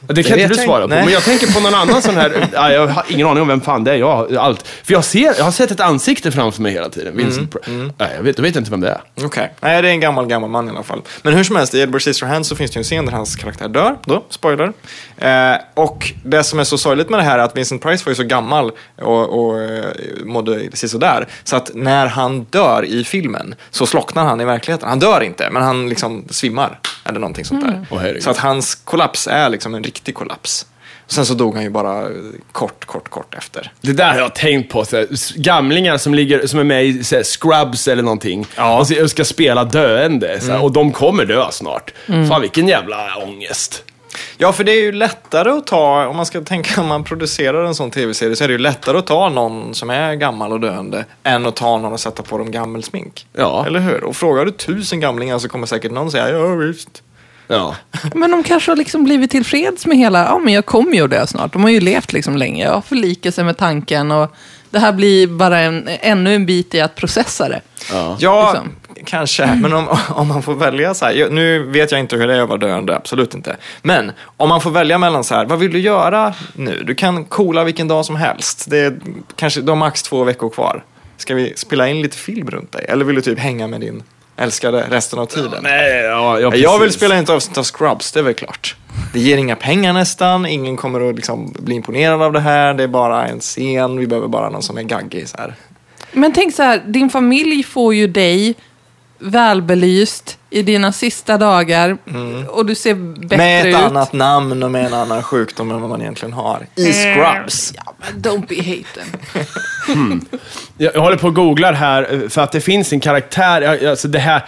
Speaker 1: Det kan
Speaker 2: Det
Speaker 1: inte du
Speaker 2: jag
Speaker 1: svara
Speaker 2: inte.
Speaker 1: på,
Speaker 2: Nej.
Speaker 1: men jag tänker på någon annan sån här, ja, jag har ingen aning om vem fan det är, jag allt. För jag, ser, jag har sett ett ansikte framför mig hela tiden, Vincent Pri- Nej, jag vet, jag vet inte vem det är.
Speaker 2: Okej, nej det är en gammal, gammal man i alla fall. Men hur som helst, i Edward Scissorhands så finns det ju en scen där hans karaktär dör, då, spoiler. Eh, och det som är så sorgligt med det här är att Vincent Price var ju så gammal och, och eh, mådde sådär. Så att när han dör i filmen så slocknar han i verkligheten. Han dör inte, men han liksom svimmar. Eller någonting sånt där.
Speaker 1: Herregud.
Speaker 2: så att hans kollaps är liksom en riktig kollaps. Sen så dog han ju bara kort, kort, kort efter.
Speaker 1: Det där har jag tänkt på. Så här, s- gamlingar som, ligger, som är med i så här, Scrubs eller någonting och, så, och ska spela döende. Så här, Och de kommer dö snart. Fan vilken jävla ångest.
Speaker 2: Ja, för det är ju lättare att ta, om man ska tänka om man producerar en sån tv-serie, så är det ju lättare att ta någon som är gammal och döende än att ta någon och sätta på dem gammelsmink.
Speaker 1: Ja.
Speaker 2: Eller hur? Och frågar du tusen gamlingar så kommer säkert någon säga ja visst.
Speaker 1: Ja.
Speaker 3: Men de kanske har liksom blivit tillfreds med hela, ja men jag kommer ju att dö snart. De har ju levt liksom länge, jag förlikar sig med tanken och det här blir bara en, ännu en bit i att processa det.
Speaker 2: Ja,
Speaker 3: Liksom.
Speaker 2: kanske. Men om, om man får välja så här, nu vet jag inte hur det är att vara döende, absolut inte. Men om man får välja mellan så här, vad vill du göra nu? Du kan coola vilken dag som helst. Det är kanske, du har max två veckor kvar. Ska vi spela in lite film runt dig? Eller vill du typ hänga med din älskade resten av tiden?
Speaker 1: Nej, ja, ja,
Speaker 2: jag vill spela ett avsnitt av Scrubs, det är väl klart. Det ger inga pengar nästan, ingen kommer att liksom bli imponerad av det här. Det är bara en scen, vi behöver bara någon som är gaggig så här.
Speaker 3: Men tänk så här, din familj får ju dig välbelyst i dina sista dagar och du ser bättre
Speaker 2: Med ett
Speaker 3: ut.
Speaker 2: annat namn och med en annan sjukdom än vad man egentligen har. I Scrubs.
Speaker 3: Ja, men don't be hating.
Speaker 1: Jag, jag håller på och googlar här, eh, för att det finns en karaktär, jag- alltså det här...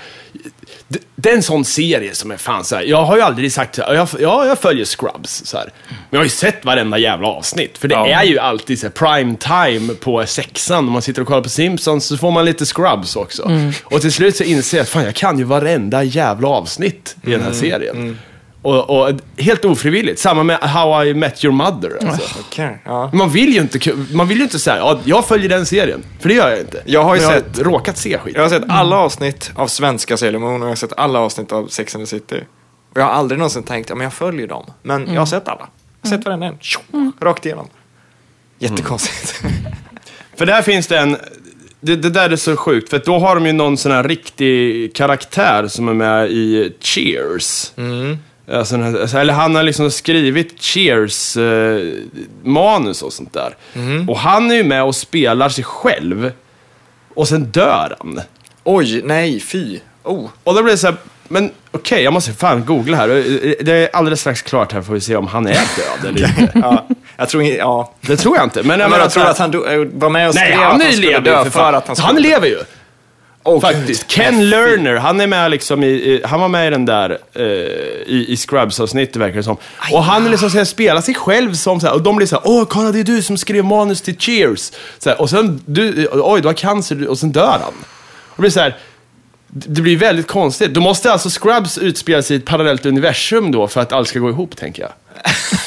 Speaker 1: Det, är en sån serie som är fan så här. jag har ju aldrig sagt så här, jag, ja, jag följer Scrubs så här. Men jag har ju sett varenda jävla avsnitt. För det
Speaker 2: Ja.
Speaker 1: är ju alltid så här, prime time på sexan. Om man sitter och kollar på Simpsons så får man lite Scrubs också. Och till slut så inser jag att fan, jag kan ju varenda jävla avsnitt i den här serien. Och, och helt ofrivilligt. Samma med How I Met Your Mother. Alltså.
Speaker 2: Okej, ja.
Speaker 1: Man vill ju inte, man vill ju inte säga, ja, jag följer den serien. För det gör jag inte.
Speaker 2: Jag har ju
Speaker 1: Men
Speaker 2: sett-
Speaker 1: råkat se skit.
Speaker 2: Jag har sett alla avsnitt av svenska Sailor Moon och jag har sett alla avsnitt av Sex and the City. Och jag har aldrig någonsin tänkt, ja men jag följer dem. Men jag har sett alla. Jag har sett varenda en. Tjo, Rakt igenom. Jättekonstigt.
Speaker 1: För där finns det en, det, det där är så sjukt, för då har de ju någon sån här riktig karaktär som är med i Cheers. Här- alltså, eller han har liksom skrivit Cheers-manus och sånt där. Och han är ju med och spelar sig själv. Och sen dör han.
Speaker 2: Oj, nej, fy. Oh.
Speaker 1: Och då blir det så här, men okej, jag måste fan googla här. Det är alldeles strax klart här, får vi se om han är död eller inte.
Speaker 2: Ja, jag tror inte, ja.
Speaker 1: Det tror jag inte. Men jag,
Speaker 2: Men
Speaker 1: menar
Speaker 2: jag tror att han do, eh, var med och skrev
Speaker 1: Nej,
Speaker 2: att
Speaker 1: han
Speaker 2: han
Speaker 1: är
Speaker 2: skulle
Speaker 1: lever
Speaker 2: dö för,
Speaker 1: för
Speaker 2: att han skulle
Speaker 1: Han lever ju.
Speaker 2: Åh,
Speaker 1: Faktiskt. Ken. Lerner, han är med liksom i, i han var med i den där, eh, i, i Scrubs-avsnittet verkar det som. Och han liksom så här, spelar sig själv som så här, och de blir så här, åh kolla det är du som skrev manus till Cheers. Så här, och sen, du, oj du har cancer, och sen dör han. Och det blir så här, det blir väldigt konstigt. Då måste alltså Scrubs utspela sig i ett parallellt universum då för att allt ska gå ihop, tänker jag.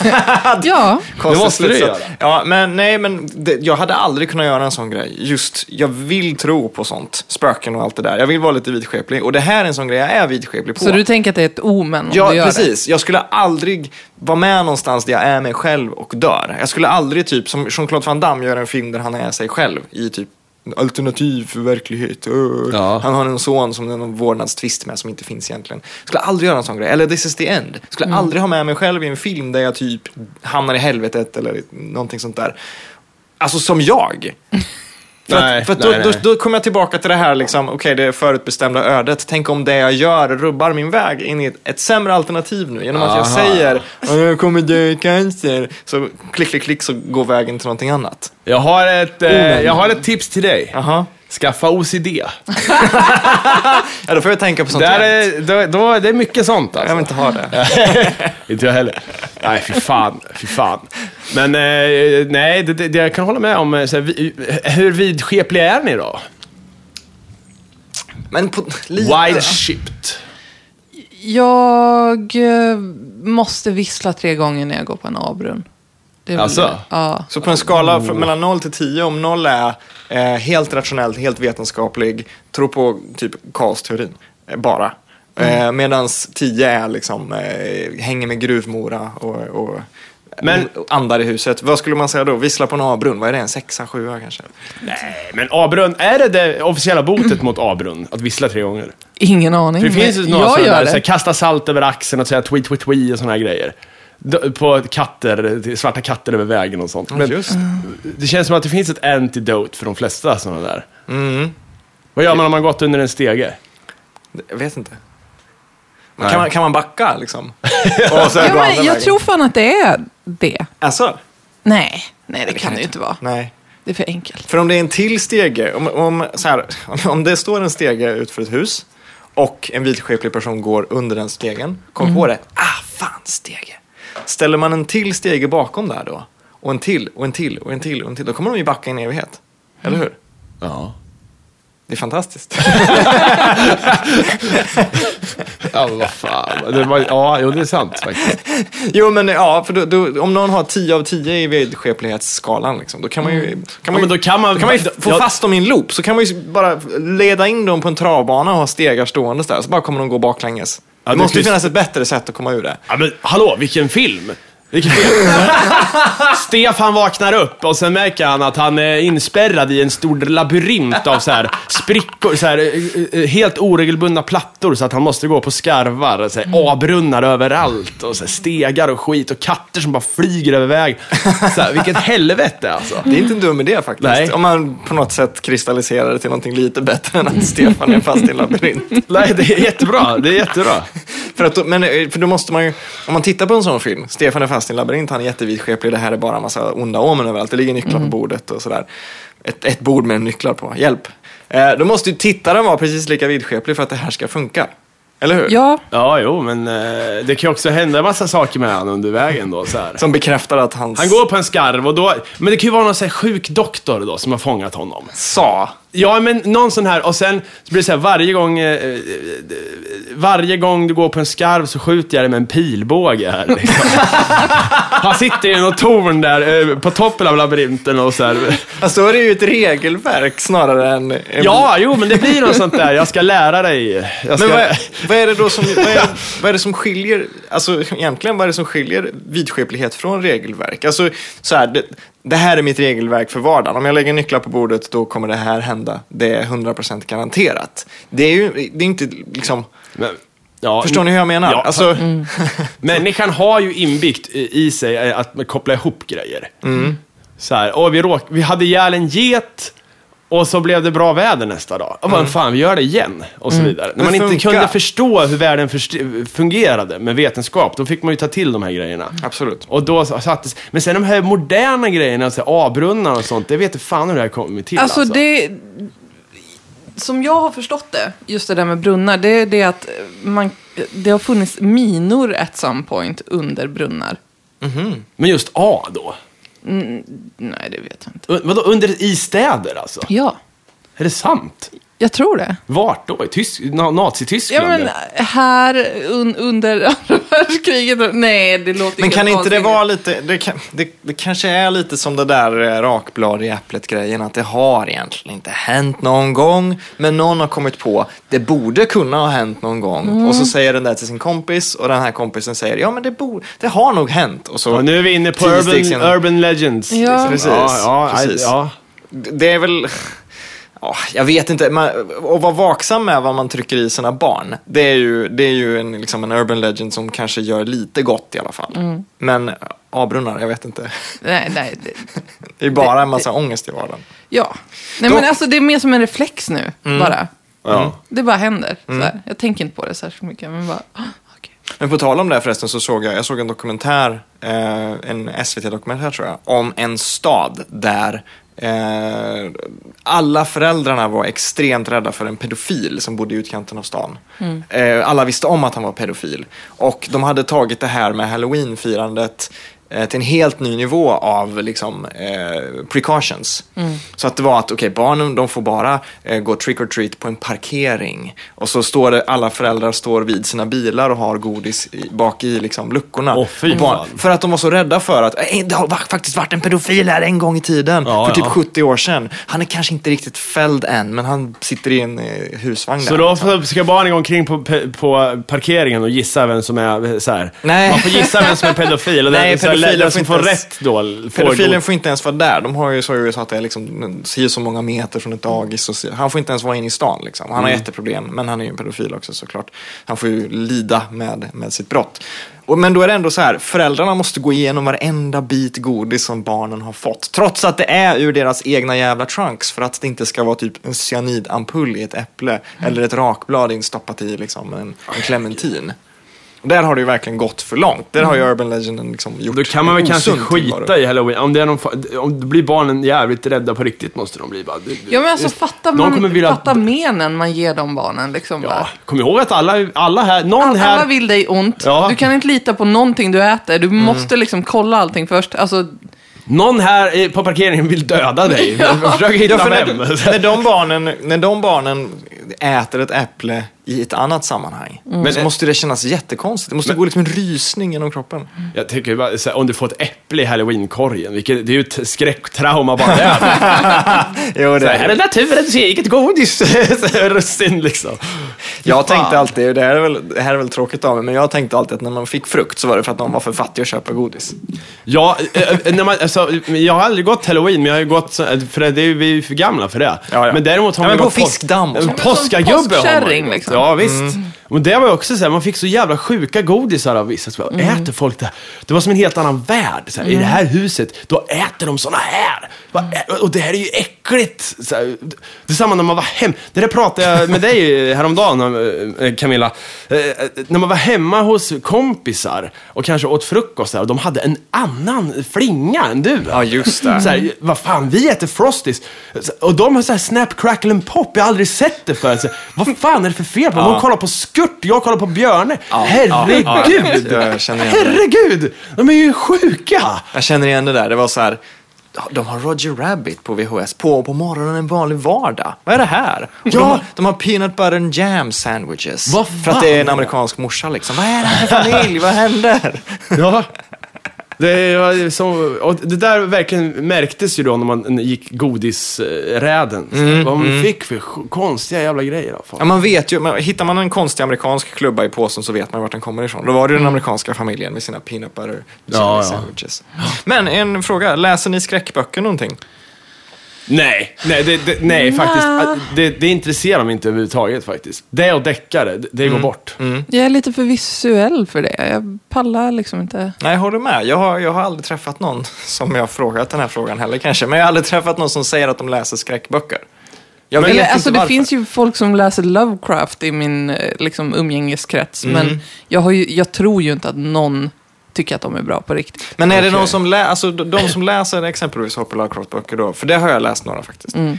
Speaker 3: Ja,
Speaker 1: Det måste du
Speaker 2: slutsats.
Speaker 1: göra.
Speaker 2: Ja, men nej, men det, jag hade aldrig kunnat göra en sån grej. Just, jag vill tro på sånt. Spöken och allt det där. Jag vill vara lite vidskeplig. Och det här är en sån grej jag är vidskeplig på.
Speaker 3: så du tänker att det är ett omen om
Speaker 2: Ja,
Speaker 3: du gör
Speaker 2: precis. Jag skulle aldrig vara med någonstans där jag är mig själv och dör. Jag skulle aldrig, typ som Jean-Claude Van Damme gör en film där han är sig själv i typ alternativ för verklighet. Öh.
Speaker 1: Ja.
Speaker 2: Han har en son som det är någon vårdnadstvist med som inte finns egentligen. Skulle aldrig göra en sån grej. Eller This is the end. Skulle
Speaker 3: Mm.
Speaker 2: aldrig ha med mig själv i en film där jag typ hamnar i helvetet eller någonting sånt där. Alltså som jag. För,
Speaker 1: Nej,
Speaker 2: att, för att
Speaker 1: nej,
Speaker 2: då,
Speaker 1: nej.
Speaker 2: Då, då kommer jag tillbaka till det här, liksom, okej det är förutbestämda ödet. Tänk om det jag gör rubbar min väg in i ett, ett sämre alternativ nu. Genom att jag
Speaker 1: Aha.
Speaker 2: säger, "Ja, jag kommer dö i cancer. Så klick, klick, klick så går vägen till någonting annat.
Speaker 1: Jag har ett, eh, jag har ett tips till dig.
Speaker 2: Jaha.
Speaker 1: Skaffa OCD.
Speaker 2: Ja, då får jag tänka på sånt
Speaker 1: Där är, då, då, det är mycket sånt alltså.
Speaker 2: Jag vill inte ha det.
Speaker 1: Inte jag heller. Nej, fy fan. Fy fan. Men eh, nej, det, det, jag kan hålla med om. eh, Så här, vi, hur vidskepliga är ni då?
Speaker 2: Men på lite...
Speaker 1: Wide-shipped.
Speaker 3: Jag eh, måste vissla tre gånger när jag går på en avbrunn.
Speaker 1: Alltså?
Speaker 3: det. Ja.
Speaker 2: Så på en skala från mellan 0 till 10, om 0 är eh, helt rationellt, helt vetenskaplig, tror på typ kaosteorin, eh, bara. Eh, Medan 10 är liksom, eh, hänger med gruvmora och, och
Speaker 1: Men-
Speaker 2: andar i huset. Vad skulle man säga då? Vissla på en A-brunn, vad är det? En sexa, sjua kanske?
Speaker 1: Nej, men A-brunn, är det det officiella botet mot A-brunn? Att vissla tre gånger?
Speaker 3: Ingen aning.
Speaker 1: För det finns ju några
Speaker 3: jag
Speaker 1: sådana där, så här, kasta salt över axeln och säga tweet, tweet, tweet och sådana här grejer. På katter, svarta katter över vägen och sånt. Men
Speaker 2: Just
Speaker 1: det känns som att det finns ett antidote för de flesta sådana där.
Speaker 2: mm.
Speaker 1: Vad gör man om man gått under en stege?
Speaker 2: Jag vet inte. Men kan, man, kan man backa liksom? Och så gå
Speaker 3: men
Speaker 2: andra
Speaker 3: jag
Speaker 2: vägen?
Speaker 3: tror fan att det är det.
Speaker 2: Alltså?
Speaker 3: Nej, nej det kan det ju inte vara.
Speaker 2: Nej.
Speaker 3: Det är för enkelt.
Speaker 2: För om det är en till stege, om, om, så här, om- om det står en stege utför ett hus och en vidskeplig person går under den stegen, kom på det, ah fan stege ställer man en till stege bakom där då, och en till, och en till, och en till, och en till, då kommer de ju backa i en evighet. Eller hur?
Speaker 1: Ja.
Speaker 2: Det är fantastiskt.
Speaker 1: Ja, men vad fan. Det var, ja, jo, det är sant faktiskt.
Speaker 2: jo, men ja, för då, då, om någon har 10 av 10 i vidskeplighetsskalan, liksom, då kan man ju, kan man ju,
Speaker 1: då kan man-
Speaker 2: kan man ju få
Speaker 1: Ja.
Speaker 2: fast dem i en loop. Så kan man ju bara leda in dem på en travbana och ha stegar stående där, så bara kommer de gå baklänges.
Speaker 1: Ja,
Speaker 2: det
Speaker 1: det
Speaker 2: måste ju finnas ett bättre sätt att komma ur det.
Speaker 1: Ja, men hallå, vilken film! Stefan vaknar upp och sen märker han att han är inspärrad i en stor labyrint av så här sprickor, så här, eh, eh, helt oregelbundna plattor så att han måste gå på skarvar, så här, A-brunnar överallt och så här, stegar och skit och katter som bara flyger över väg. Så här, vilket helvete alltså.
Speaker 2: Det är inte en dum idé faktiskt.
Speaker 1: Nej.
Speaker 2: Om man på något sätt kristalliserar det till någonting lite bättre än att Stefan är fast i en labyrint.
Speaker 1: Nej, det är jättebra. Det är jättebra.
Speaker 2: För, att, men, eh, för då måste man ju, om man tittar på en sån film, Stefan är fast i en labyrint, han är jättevidskeplig, det här är bara en massa onda omen överallt, det ligger nycklar på bordet och sådär. Ett, ett bord med nycklar på, hjälp. Eh, då måste ju tittaren vara precis lika vidskeplig för att det här ska funka. Eller hur?
Speaker 3: Ja,
Speaker 1: Ja, jo, men eh, det kan ju också hända en massa saker med honom under vägen då. Så här.
Speaker 2: Som bekräftar att hans
Speaker 1: Han går på en skarv och då, men det kan ju vara någon så här sjuk doktor då som har fångat honom.
Speaker 2: sa.
Speaker 1: Ja, men någon sån här, och sen så blir det så här varje gång, eh, eh, varje gång du går på en skarv så skjuter jag dig med en pilbåge här liksom. Han sitter i något torn där eh, på toppen av labyrinten och så här.
Speaker 2: Alltså då är det ju ett regelverk snarare än... en-
Speaker 1: Ja, jo, men det blir något sånt där. Jag ska lära dig. Jag ska...
Speaker 2: Men vad, är- vad är det då som, vad är, det- vad är det som skiljer, alltså egentligen vad är det som skiljer vidskeplighet från regelverk? Alltså så här, det, det här är mitt regelverk för vardagen. Om jag lägger nycklar på bordet då kommer det här hända. Det är 100% garanterat. Det är ju det är inte liksom,
Speaker 1: Men, ja,
Speaker 2: förstår ni hur jag menar?
Speaker 1: Ja,
Speaker 2: alltså,
Speaker 1: Människan har ju inbyggt i sig eh, att koppla ihop grejer.
Speaker 2: Mm.
Speaker 1: Så här, och vi, råk, vi hade ihjäl en get och så blev det bra väder nästa dag. Och bara, fan, vi gör det igen. Och så vidare. När man
Speaker 2: Mm.
Speaker 1: Inte kunde förstå hur världen fungerade med vetenskap, då fick man ju ta till de här grejerna.
Speaker 2: Absolut.
Speaker 1: Och då sattes... Men sen de här moderna grejerna, så här, A-brunnar och sånt, det vet inte fan hur det här kommit till.
Speaker 3: alltså det... Som jag har förstått det, just det där med brunnar, det är det att man, det har funnits minor at some point under brunnar.
Speaker 1: Men just A då?
Speaker 3: Nej, det vet jag inte.
Speaker 1: Vadå, under i städer alltså?
Speaker 3: Ja,
Speaker 1: Är det sant?
Speaker 3: Jag tror det.
Speaker 1: Vart då? I Tysk... Na-
Speaker 3: Ja,
Speaker 1: Nazityskland?
Speaker 3: men här un, under andra världskriget. Nej, det låter
Speaker 2: Men kan inte det vara lite, det, kan, det, det kanske är lite som det där eh, rakblad i äpplet-grejen, att det har egentligen inte hänt någon gång, men någon har kommit på, det borde kunna ha hänt någon gång.
Speaker 3: Mm.
Speaker 2: Och så säger den där till sin kompis, och den här kompisen säger, ja men det, det har nog hänt. Och så,
Speaker 1: Ja, nu är vi inne på urban, urban legends.
Speaker 3: Ja.
Speaker 2: Precis,
Speaker 1: Ja, ja,
Speaker 2: precis.
Speaker 1: ja.
Speaker 2: Det är väl... Ja, jag vet inte. Man, att vara vaksam med vad man trycker i sina barn. Det är ju, det är ju en, liksom en urban legend som kanske gör lite gott i alla fall.
Speaker 3: Mm.
Speaker 2: Men A-brunnar, jag vet inte.
Speaker 3: Nej, nej. Det,
Speaker 2: Det är bara en massa ångest i vardagen.
Speaker 3: ja. Nej,
Speaker 2: Då-
Speaker 3: men alltså det är mer som en reflex nu, bara.
Speaker 1: Ja.
Speaker 3: Det bara händer. Så här. Jag tänker inte på det särskilt mycket, men bara... ah, okej.
Speaker 2: Men på tal om det här förresten så såg jag, jag såg en dokumentär, eh, en SVT-dokumentär tror jag, om en stad där eh, alla föräldrarna var extremt rädda för en pedofil som bodde i utkanten av stan. Eh, alla visste om att han var pedofil. Och de hade tagit det här med halloween-firandet till en helt ny nivå av liksom, eh, precautions. Så att det var att okej, barnen de får bara eh, gå trick or treat på en parkering. Och så står det, alla föräldrar står vid sina bilar och har godis i, bak i liksom, luckorna. Och barn, för att de var så rädda för att eh, det har faktiskt varit en pedofil här en gång i tiden.
Speaker 1: Ja,
Speaker 2: för typ
Speaker 1: ja.
Speaker 2: 70 år sedan. Han är kanske inte riktigt fälld än, men han sitter i en eh, husvagn
Speaker 1: Så
Speaker 2: där.
Speaker 1: då får- ska barnen gå omkring på, på parkeringen och gissa vem som är så här.
Speaker 2: Nej.
Speaker 1: Man får gissa vem som är pedofil. Och
Speaker 2: Nej,
Speaker 1: så här,
Speaker 2: pedofilen
Speaker 1: som får
Speaker 2: inte ens-
Speaker 1: rätt då får
Speaker 2: Pedofilen får inte ens vara där. De har ju så i USA att det är liksom si så många meter från ett dagis. Och han får inte ens vara inne i stan. Liksom. Han har
Speaker 1: Mm.
Speaker 2: jätteproblem, men han är ju en pedofil också såklart. Han får ju lida med, med sitt brott. Och, men då är det ändå så här, föräldrarna måste gå igenom varenda bit godis som barnen har fått. Trots att det är ur deras egna jävla trunks. För att det inte ska vara typ en cyanidampull i ett äpple.
Speaker 1: Mm.
Speaker 2: Eller ett rakblad instoppat i liksom en, en clementin. Där har det ju verkligen gått för långt. Där har ju Urban Legenden liksom gjort
Speaker 1: Då kan man väl kanske skita i halloween. Om, det är någon, om det blir barnen jävligt rädda på riktigt måste de bli bara.
Speaker 3: Ja, men alltså fatta, man,
Speaker 1: vilja-
Speaker 3: fatta menen man ger de barnen. Liksom,
Speaker 1: Ja,
Speaker 3: bara.
Speaker 1: kom ihåg att alla, alla här, någon
Speaker 3: All,
Speaker 1: här...
Speaker 3: alla vill dig ont.
Speaker 1: Ja.
Speaker 3: Du kan inte lita på någonting du äter. Du måste liksom kolla allting först. Alltså,
Speaker 1: Någon här på parkeringen vill döda dig. Försök hitta
Speaker 2: Ja,
Speaker 1: vem.
Speaker 2: när, när, de barnen, när de barnen äter ett äpple i ett annat sammanhang,
Speaker 1: Men-
Speaker 2: så måste det kännas jättekonstigt. Det måste gå liksom en rysning genom kroppen.
Speaker 1: Jag tycker bara, här, om du får ett äpple i halloweenkorgen, vilket, det är ju ett skräcktrauma bara det.
Speaker 2: Jo,
Speaker 1: Så här, är naturens eget godis. Russin liksom.
Speaker 2: Jag
Speaker 1: Fan.
Speaker 2: tänkte alltid, det här, är väl, det här är väl tråkigt av mig, men jag tänkte alltid att när man fick frukt så var det för att någon var för fattig att köpa godis.
Speaker 1: Ja, eh, eh, när man, alltså, jag har aldrig gått halloween, men jag har gått, så- för det, är vi är ju för gamla för det.
Speaker 2: Ja, ja.
Speaker 1: Men däremot har
Speaker 2: Ja,
Speaker 1: man
Speaker 2: men
Speaker 1: ju
Speaker 2: på
Speaker 1: gått
Speaker 2: fiskdamm och
Speaker 1: En
Speaker 2: sånt.
Speaker 1: påskagubbe har man gått.
Speaker 3: liksom.
Speaker 1: Ja, visst. Men det var också så här, man fick så jävla sjuka godisar av vissa. Så bara, Äter folk det här? Det var som en helt annan värld. Så här, I det här huset, då äter de såna här. Ä- Och det här är ju äckligt. Så här, det är samma när man var hem. Det där pratade jag med dig häromdagen, eh, Camilla. Eh, När man var hemma hos kompisar och kanske åt frukost där, och de hade en annan flinga än du.
Speaker 2: Ja, just det.
Speaker 1: Så här, vad fan, vi äter Frosties. Och de har så här Snap, Crackle and Pop. Jag har aldrig sett det förut. Vad fan är det för fel på dem? De kollar på Skurt, jag kollar på Björne. Herregud!
Speaker 2: Jag känner igen det.
Speaker 1: Herregud! De är ju sjuka!
Speaker 2: Jag känner igen det där. Det var så här, de har Roger Rabbit på VHS på på morgonen en vanlig vardag. Vad är det här? Och De, har, de har peanut butter and jam sandwiches.
Speaker 1: Vad
Speaker 2: för att det är en
Speaker 1: fan?
Speaker 2: amerikansk morsa liksom. Vad är det här för familj? Vad händer?
Speaker 1: Ja. Det, var så, och det där verkligen märktes ju då när man gick godisräden. Så vad man fick för konstiga jävla grejer. Då,
Speaker 2: Ja,
Speaker 1: fan.
Speaker 2: man vet ju, men hittar man en konstig amerikansk klubba i påsen så vet man vart den kommer ifrån. Då var det den amerikanska familjen med sina peanut butter
Speaker 1: Mm. Ja, ja.
Speaker 2: sandwiches. Men en fråga, läser ni skräckböcker någonting?
Speaker 1: Nej, nej, det, det, nej faktiskt. Det, det intresserar mig inte överhuvudtaget faktiskt. Det och deckare, det, det går bort.
Speaker 3: jag är lite för visuell för det. Jag pallar liksom inte.
Speaker 2: Nej, jag håller med. Jag har, jag har aldrig träffat någon som jag har frågat den här frågan heller kanske. Men jag har aldrig träffat någon som säger att de läser skräckböcker. Jag vet
Speaker 3: Eller,
Speaker 2: inte
Speaker 3: alltså, det
Speaker 2: varför.
Speaker 3: finns ju folk som läser Lovecraft i min eh, liksom, umgängeskrets.
Speaker 2: Mm.
Speaker 3: Men jag, har ju, jag tror ju inte att någon tycker att de är bra på riktigt.
Speaker 2: Men är det
Speaker 1: Okej.
Speaker 2: någon som, lä- alltså, de, som läser exempelvis H.P. Lovecraft-böcker då, för det har jag läst några faktiskt.
Speaker 3: Mm.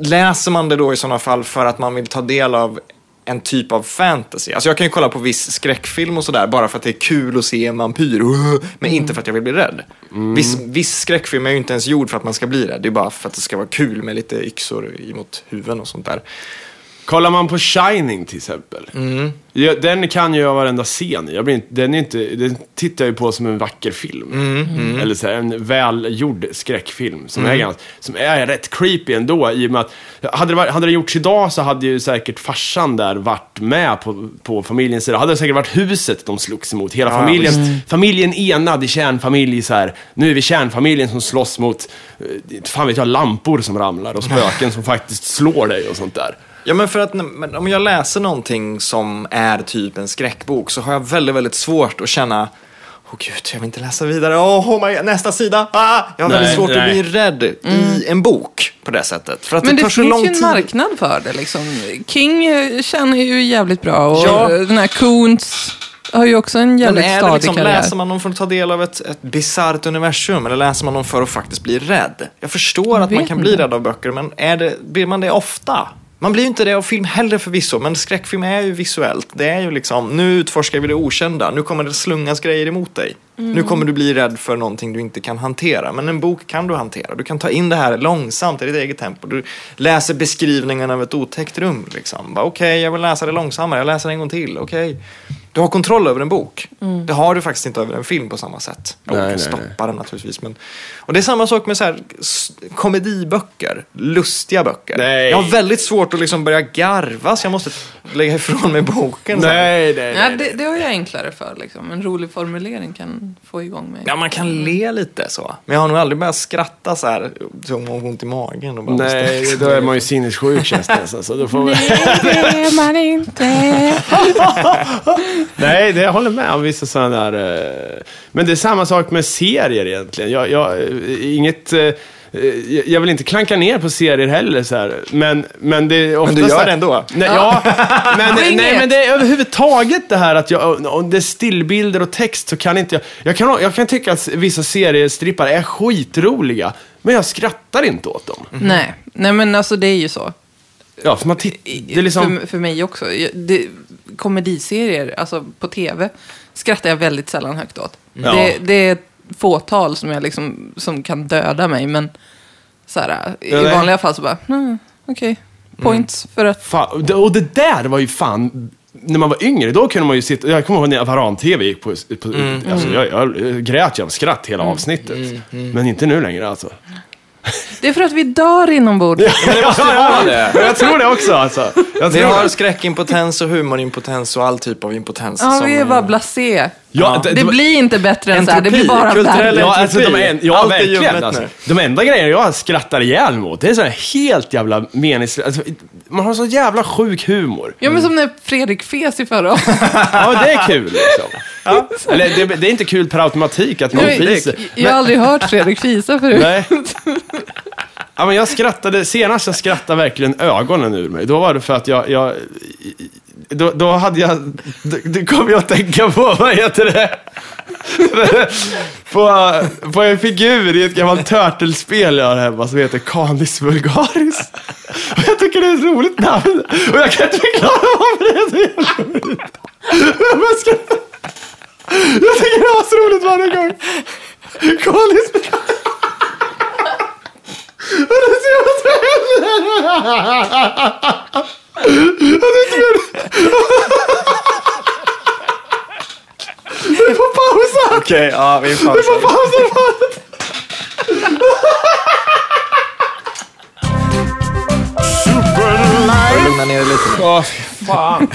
Speaker 2: Läser man det då i sådana fall för att man vill ta del av en typ av fantasy? Alltså jag kan ju kolla på viss skräckfilm och sådär bara för att det är kul att se en vampyr, men
Speaker 3: Mm.
Speaker 2: inte för att jag vill bli rädd. Viss, viss skräckfilm är ju inte ens gjord för att man ska bli rädd, det är bara för att det ska vara kul med lite yxor emot huvuden och sånt där.
Speaker 1: Kollar man på Shining till exempel. Ja, den kan ju jag varenda scen i. jag blir inte, den, är inte, den tittar jag ju på som en vacker film. Eller så här, en välgjord skräckfilm. Som, är ganska, som är rätt creepy ändå. I och med att, hade, det, varit- hade det gjorts idag så hade ju säkert farsan där varit med på, på familjens sida. Hade det säkert varit huset de slogs emot. Hela familjen, familjen enad i kärnfamilj. Så här. Nu är vi kärnfamiljen som slåss mot, eh, fan vet jag, lampor som ramlar och spöken som faktiskt slår dig och sånt där.
Speaker 2: Ja, men för att men om jag läser någonting som är typ en skräckbok så har jag väldigt, väldigt svårt att känna Åh gud, jag vill inte läsa vidare. Åh, oh my God, nästa sida! Ah! Jag har
Speaker 1: Nej,
Speaker 2: väldigt svårt
Speaker 1: nej.
Speaker 2: att bli rädd i en bok på det sättet. För att
Speaker 3: Men
Speaker 2: det
Speaker 3: det,
Speaker 2: tar så
Speaker 3: finns
Speaker 2: lång
Speaker 3: ju en
Speaker 2: tid.
Speaker 3: marknad för det. Liksom. King eh, känner ju jävligt bra och
Speaker 2: Ja.
Speaker 3: den här Koons har ju också en
Speaker 2: Men
Speaker 3: jävligt
Speaker 2: är det liksom,
Speaker 3: karriär.
Speaker 2: läser man dem för att ta del av ett, ett bisarrt universum eller läser man dem för att faktiskt bli rädd? Jag förstår
Speaker 3: Jag
Speaker 2: att man kan bli rädd av böcker, men är det, blir man det ofta? Man blir ju inte det av film heller förvisso, men skräckfilm är ju visuellt. Det är ju liksom, nu utforskar vi det okända, nu kommer det slungas grejer emot dig. Nu kommer du bli rädd för någonting du inte kan hantera, men en bok kan du hantera. Du kan ta in det här långsamt i ditt eget tempo. Du läser beskrivningen av ett otäckt rum. Liksom. Okej, jag vill läsa det långsammare, jag läser en gång till. Okej. Du har kontroll över en bok. Det har du faktiskt inte över en film på samma sätt. Och
Speaker 1: Nej,
Speaker 2: kan
Speaker 1: nej,
Speaker 2: stoppa den naturligtvis. Men... Och det är samma sak med så här, komediböcker, lustiga böcker.
Speaker 1: Nej.
Speaker 2: Jag har väldigt svårt att liksom börja garva så jag måste lägga ifrån mig boken.
Speaker 1: Nej, nej,
Speaker 3: Ja,
Speaker 1: nej.
Speaker 3: det, det har jag enklare för. Liksom. En rolig formulering kan få igång mig.
Speaker 2: Ja, man kan le lite så. Men jag har nog aldrig börjat skratta så här, man har ont i magen. Och bara
Speaker 1: Nej, då är man ju sinnessjuk känns det. Så då får vi...
Speaker 3: det är man inte.
Speaker 1: Nej, det jag håller med om vissa sådana där... eh, Men det är samma sak med serier egentligen. Jag, jag, eh, inget... eh, jag- vill inte klanka ner på serier heller så här. Men, men det är ofta
Speaker 2: du gör det ändå?
Speaker 1: Nej, ja, men, nej, men det är överhuvudtaget det här att jag, om det är stillbilder och text så kan inte jag, jag kan, jag kan tycka att vissa seriestrippar är skitroliga, men jag skrattar inte åt dem.
Speaker 3: Nej. Nej, men alltså det är ju så.
Speaker 1: Ja, för man det är liksom...
Speaker 3: för, för mig också. Det, komediserier, alltså på tv, skrattar jag väldigt sällan högt åt.
Speaker 1: Ja.
Speaker 3: Det, det är ett fåtal som, jag liksom, som kan döda mig, men så här, i
Speaker 1: nej.
Speaker 3: vanliga fall så bara, mm, okej, points för att...
Speaker 1: Fan, och det där var ju fan, när man var yngre, då kunde man ju sitta, jag kommer ihåg när Varan-TV gick på, på alltså jag, jag grät ju av skratt hela avsnittet. Men inte nu längre alltså.
Speaker 3: Det är för att vi dör inombords.
Speaker 2: Men det måste ju vara det.
Speaker 1: Men jag tror det också alltså. Jag
Speaker 2: Vi
Speaker 1: tror
Speaker 2: har
Speaker 1: det.
Speaker 2: skräckimpotens och humorimpotens och all typ av impotens.
Speaker 3: Ja,
Speaker 2: som,
Speaker 3: vi är bara blasé.
Speaker 1: Ja,
Speaker 3: Det,
Speaker 1: det- det-
Speaker 3: blir inte bättre än så här, det blir bara
Speaker 2: kulturell
Speaker 3: värre.
Speaker 1: Ja, alltså, de, en, ja
Speaker 2: Allt är
Speaker 1: verkligen. Alltså. De enda grejerna jag skrattar ihjäl mot, det är så här helt jävla meningslöst. Alltså, man har så jävla sjuk humor.
Speaker 3: Ja, men som när Fredrik fes i förra
Speaker 1: Ja, det är kul liksom. Eller det, det är inte kul per automatik att någon
Speaker 3: Jag,
Speaker 1: fiser.
Speaker 3: jag har aldrig hört Fredrik fisa förut.
Speaker 1: Nej. Ja, men jag skrattade, senast jag skrattade verkligen ögonen ur mig. Då var det för att jag, jag då, då hade jag, då, då kom jag att tänka på, vad heter det? på, på en figur i ett gammalt turtlespel jag har hemma som heter Canis vulgaris. Och jag tycker det är ett roligt namn. Och jag kan inte förklara varför det är så jävla roligt. Jag bara skrattar. Jag tycker det var så roligt varje gång. Canis vulgaris. Och det ser vi får pausa!
Speaker 2: Okej, ja, vi
Speaker 1: Vi får
Speaker 2: pausar.
Speaker 1: pausa!
Speaker 2: Du lugna ner dig lite?
Speaker 1: Ja, fy fan.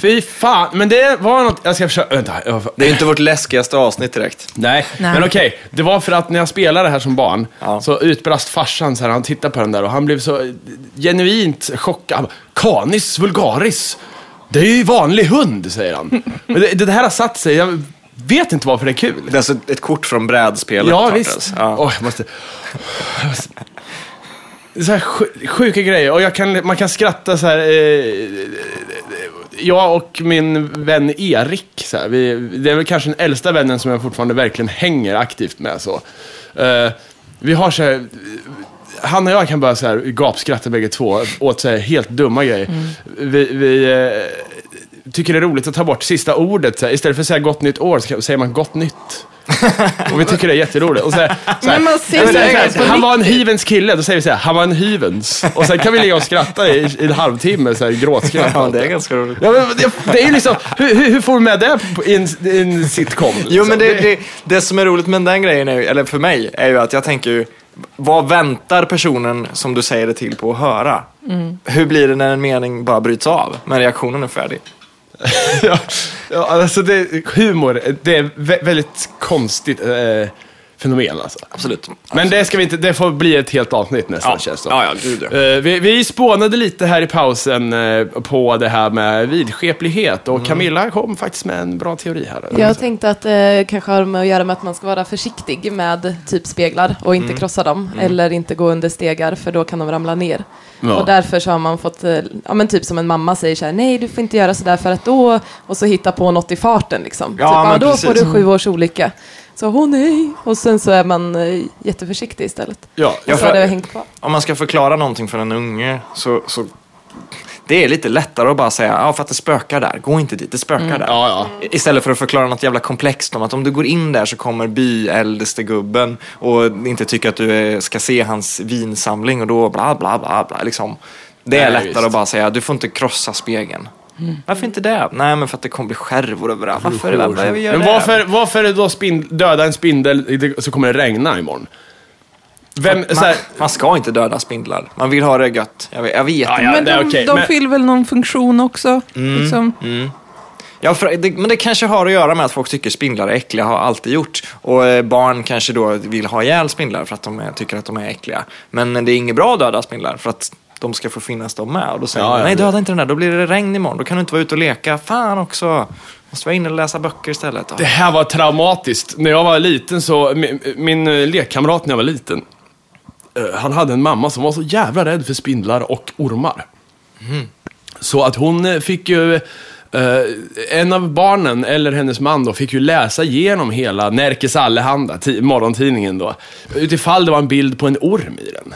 Speaker 1: Fy fan. Men det var något... Jag ska försöka... Vänta. jag-
Speaker 2: Det är inte vårt läskigaste avsnitt direkt.
Speaker 1: Nej,
Speaker 3: Nej.
Speaker 1: men okej. Det var för att när jag spelade här som barn
Speaker 2: Ja.
Speaker 1: så utbrast farsan så här, han tittade på den där och han blev så genuint chockad. Han bara, Canis vulgaris. Det är ju vanlig hund, säger han. Men det, det här har satt sig. Jag vet inte varför det är kul.
Speaker 2: Det är alltså ett kort från brädspelet.
Speaker 1: Ja, visst.
Speaker 2: Ja.
Speaker 1: Åh, jag måste... jag måste- Det är Så här sj- sjuka grejer. Och jag kan, man kan skratta så här... Eh, jag och min vän Erik, så här, vi, det är väl kanske den äldsta vännen som jag fortfarande verkligen hänger aktivt med. Så. Eh, vi har så här... Han och jag kan bara så här gapskratta bägge två åt så här helt dumma grejer. Vi, vi eh, tycker det är roligt att ta bort sista ordet. Så här, istället för att säga gott nytt år så säger man gott nytt. Och vi tycker det är jätteroligt. Och så här, så här,
Speaker 3: Men man ser
Speaker 1: så här, han var en hyvens kille, då säger vi så här, han var en hyvens. Och sen kan vi ligga och skratta i, i en halvtimme, så här, gråtskratt.
Speaker 2: ja, det är ganska roligt.
Speaker 1: Ja, men det, det är ju liksom, hur, hur, hur får vi med det på- i en, i en sitcom?
Speaker 2: Jo,
Speaker 1: liksom?
Speaker 2: men det, det, det som är roligt med den grejen, är, eller för mig, är ju att jag tänker ju, vad väntar personen som du säger det till på att höra? Hur blir det när en mening bara bryts av, men reaktionen är färdig?
Speaker 1: ja, ja, alltså det, humor, det är väldigt konstigt eh, fenomen alltså.
Speaker 2: Absolut.
Speaker 1: Men det, ska vi inte, det får bli ett helt avsnitt nästan
Speaker 2: Ja,
Speaker 1: känns det
Speaker 2: ja, ja, gud ja.
Speaker 1: Eh, vi, vi spånade lite här i pausen eh, på det här med vidskeplighet och Camilla kom faktiskt med en bra teori här.
Speaker 4: Jag tänkte att det kanske har med att göra med att man ska vara försiktig med typ speglar och inte krossa dem eller inte gå under stegar för då kan de ramla ner.
Speaker 1: Ja.
Speaker 4: Och därför så har man fått, eh, ja men typ som en mamma säger så här, nej du får inte göra sådär för att då, och så hitta på något i farten liksom.
Speaker 2: Ja,
Speaker 4: typ,
Speaker 2: men
Speaker 4: ja, då
Speaker 2: precis.
Speaker 4: får du sju års olycka. Så åh nej, och sen så är man eh, jätteförsiktig istället.
Speaker 1: Ja,
Speaker 4: Och
Speaker 2: Ja,
Speaker 4: så har
Speaker 2: för-
Speaker 4: hängt kvar.
Speaker 2: Om man ska förklara någonting för en unge så, så det är lite lättare att bara säga, ja för att det spökar där, gå inte dit, det spökar där.
Speaker 1: ja, ja.
Speaker 2: Istället för att förklara något jävla komplext om att om du går in där så kommer byäldestegubben och inte tycker att du ska se hans vinsamling och då bla bla bla bla liksom. Det är
Speaker 1: Nej,
Speaker 2: lättare
Speaker 1: visst.
Speaker 2: att bara säga, du får inte krossa spegeln. Varför inte det? Nej, men för att det kommer bli skärvor överallt. Varför, varför jag gör
Speaker 1: Men
Speaker 2: det?
Speaker 1: varför, varför är det då spind, döda en spindel så kommer det regna imorgon? Vem, så
Speaker 2: Man,
Speaker 1: här,
Speaker 2: man ska inte döda spindlar. Man vill ha det gött. Jag vet, jag vet
Speaker 1: Ja,
Speaker 2: inte.
Speaker 1: ja,
Speaker 3: men de,
Speaker 1: okej,
Speaker 3: de
Speaker 1: men-
Speaker 3: fyller väl någon funktion också. Liksom.
Speaker 2: Ja, för det, men det kanske har att göra med att folk tycker spindlar är äckliga, har alltid gjort. Och eh, barn kanske då vill ha ihjäl spindlar för att de är, tycker att de är äckliga. Men det är inget bra att döda spindlar för att de ska få finnas de med. Och då säger
Speaker 1: Ja,
Speaker 2: man, nej
Speaker 1: det-
Speaker 2: döda inte den där, då blir det regn imorgon. Då kan du inte vara ute och leka. Fan också. Måste vara inne och läsa böcker istället.
Speaker 1: Det här var traumatiskt. När jag var liten så, min, min eh, lekkamrat när jag var liten, eh, han hade en mamma som var så jävla rädd för spindlar och ormar. Så att hon eh, fick ju, en av barnen, eller hennes man då, fick ju läsa igenom hela Nerikes Allehanda, ti- morgontidningen då. Utifall det var en bild på en orm i den.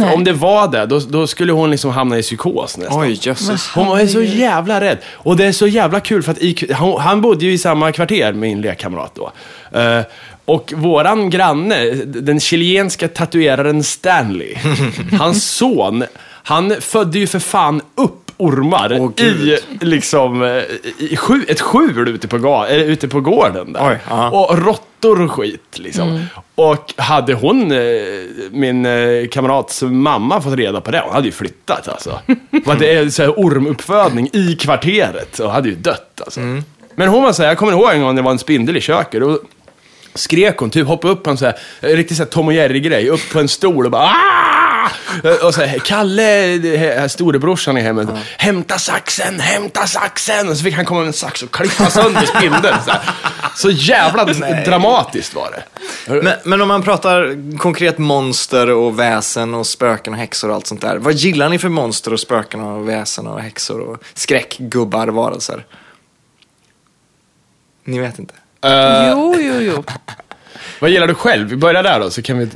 Speaker 1: För om det var det, då, då skulle hon liksom hamna i psykos nästan.
Speaker 2: Oj, jösses.
Speaker 1: Hon var så jävla rädd. Och det är så jävla kul för att i, han, han bodde ju i samma kvarter med min lekkamrat då. Eh, och våran granne, den chilenska tatueraren Stanley, hans son, han födde ju för fan upp ormar
Speaker 2: Åh,
Speaker 1: i liksom, eh, i skju, ett skjul ute på, ga, eller ute på gården där.
Speaker 2: Oj,
Speaker 1: och råttor och skit liksom. Och hade hon, eh, min eh, kamrats mamma, fått reda på det, hon hade ju flyttat alltså. Det är så här ormuppfödning i kvarteret och hade ju dött alltså. Men hon var så här, jag kommer ihåg en gång när det var en spindel i köket. Och skrek hon, typ hoppade upp på en så här, riktigt så här Tom och Jerry-grej, upp på en stol och bara "Ah!" Och så här, Kalle, storebrorsan i hemmet, hämta saxen, hämta saxen! Och så fick han komma med en sax och klippa sönder spindeln. Så, här. så jävla dramatiskt var det.
Speaker 2: Men, men om man pratar konkret monster och väsen och spöken och häxor och allt sånt där. Vad gillar ni för monster och spöken och väsen och häxor och skräckgubbar, varelser? Ni vet inte.
Speaker 1: Eh,
Speaker 3: Jo, jo, jo.
Speaker 1: Vad gillar du själv? Vi börjar där då, så kan vi...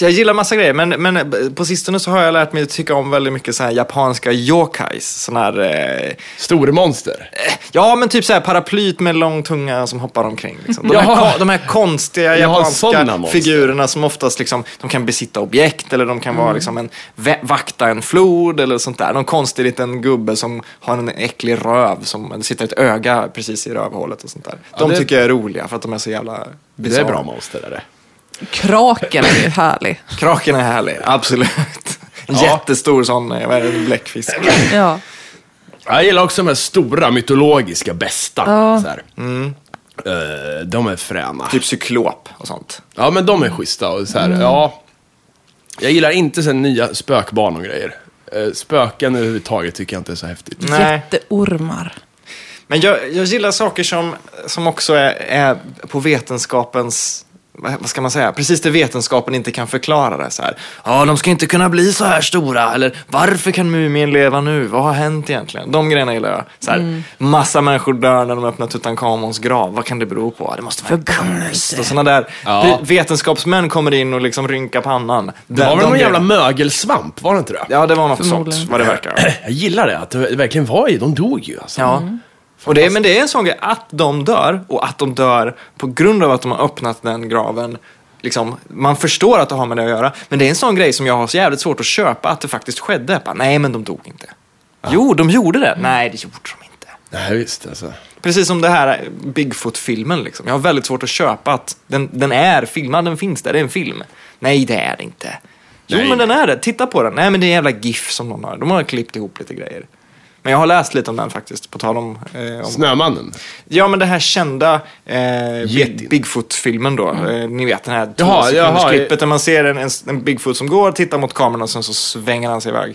Speaker 2: Jag gillar massa grejer, men, men på sistone så har jag lärt mig att tycka om väldigt mycket så här japanska yokais. Sån här, eh,
Speaker 1: Stormonster.
Speaker 2: ja men typ så här paraplyt med lång tunga som hoppar omkring. Liksom. De, här, de här konstiga japanska figurerna som oftast liksom, de kan besitta objekt eller de kan vara liksom en, vakta en flod eller sånt där. Någon konstig liten gubbe som har en äcklig röv som det sitter ett öga precis i rövhålet och sånt där. De
Speaker 1: det-
Speaker 2: tycker jag är roliga för att de är så jävla
Speaker 1: Det är
Speaker 2: bizarra.
Speaker 1: bra monster, är det.
Speaker 3: Kraken är ju härlig.
Speaker 2: Kraken är härlig, absolut. En
Speaker 1: Ja.
Speaker 2: jättestor sån, eh, vad är det, en bläckfisk.
Speaker 3: Ja.
Speaker 1: Jag gillar också de här stora mytologiska bästa.
Speaker 3: Ja.
Speaker 1: Så här. Eh, de är fräna.
Speaker 2: Typ cyklop och sånt.
Speaker 1: Ja, men de är schyssta. Och så här, ja. Jag gillar inte så nya spökbarn och grejer. Eh, Spöken överhuvudtaget tycker jag inte är så häftigt.
Speaker 2: Nej.
Speaker 3: Jätteormar.
Speaker 2: Men jag, jag gillar saker som, som också är, är på vetenskapens vad ska man säga? Precis det vetenskapen inte kan förklara det. Så här. Ja, de ska inte kunna bli så här stora. Eller varför kan mumien leva nu? Vad har hänt egentligen? De grejerna gillar jag. Så här, Massa människor dör när de öppnar Tutankhamons grav. Vad kan det bero på? Det måste vara cursed. Och sådana där
Speaker 1: Ja.
Speaker 2: ve- vetenskapsmän kommer in och liksom rynkar pannan.
Speaker 1: Det var väl någon jävla mögelsvamp, var det inte det?
Speaker 2: Ja, det var något sånt, vad det verkar.
Speaker 1: Jag gillar det, att det verkligen var i. De dog ju alltså.
Speaker 2: Ja. Och det, men det är en sån grej, att de dör och att de dör på grund av att de har öppnat den graven. Liksom, man förstår att det har med det att göra, men det är en sån grej som jag har så jävligt svårt att köpa att det faktiskt skedde. Bara, nej, men de dog inte. Jo, de gjorde det. Nej, det gjorde de inte.
Speaker 1: Nej, visst alltså.
Speaker 2: Precis som det här Bigfoot-filmen. Liksom. Jag har väldigt svårt att köpa att den, den är filmad, den finns där, det är en film. Nej, det är det inte. Jo,
Speaker 1: Nej.
Speaker 2: men den är det. Titta på den. Nej, men det är en jävla GIF som någon har. De har klippt ihop lite grejer. Men jag har läst lite om den faktiskt, på tal om... Eh, om
Speaker 1: Snömannen.
Speaker 2: Ja, men det här kända eh. Big- Bigfoot-filmen då. Eh, ni vet den här
Speaker 1: Jaha,
Speaker 2: två
Speaker 1: jaha,
Speaker 2: klippet där man ser en, en, en Bigfoot som går, tittar mot kameran och sen så svänger han sig iväg.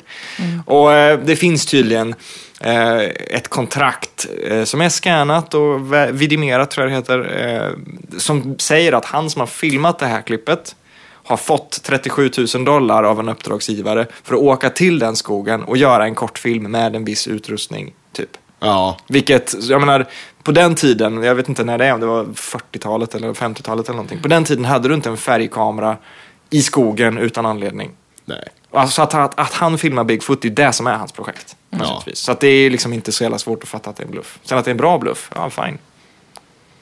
Speaker 2: Och eh, det finns tydligen eh, ett kontrakt eh, som är scannat och vidimerat tror jag det heter. Eh, som säger att han som har filmat det här klippet har fått 37 000 dollar av en uppdragsgivare för att åka till den skogen och göra en kortfilm med en viss utrustning, typ.
Speaker 1: Ja.
Speaker 2: Vilket, jag menar, på den tiden, jag vet inte när det är, om det var 40-talet eller 50-talet eller någonting. På den tiden hade du inte en färgkamera i skogen utan anledning.
Speaker 1: Nej.
Speaker 2: Alltså att, att, att han filmar Bigfoot, det är det som är hans projekt. naturligtvis. Så att det är liksom inte så jävla svårt att fatta att det är en bluff. Sen att det är en bra bluff, ja fine.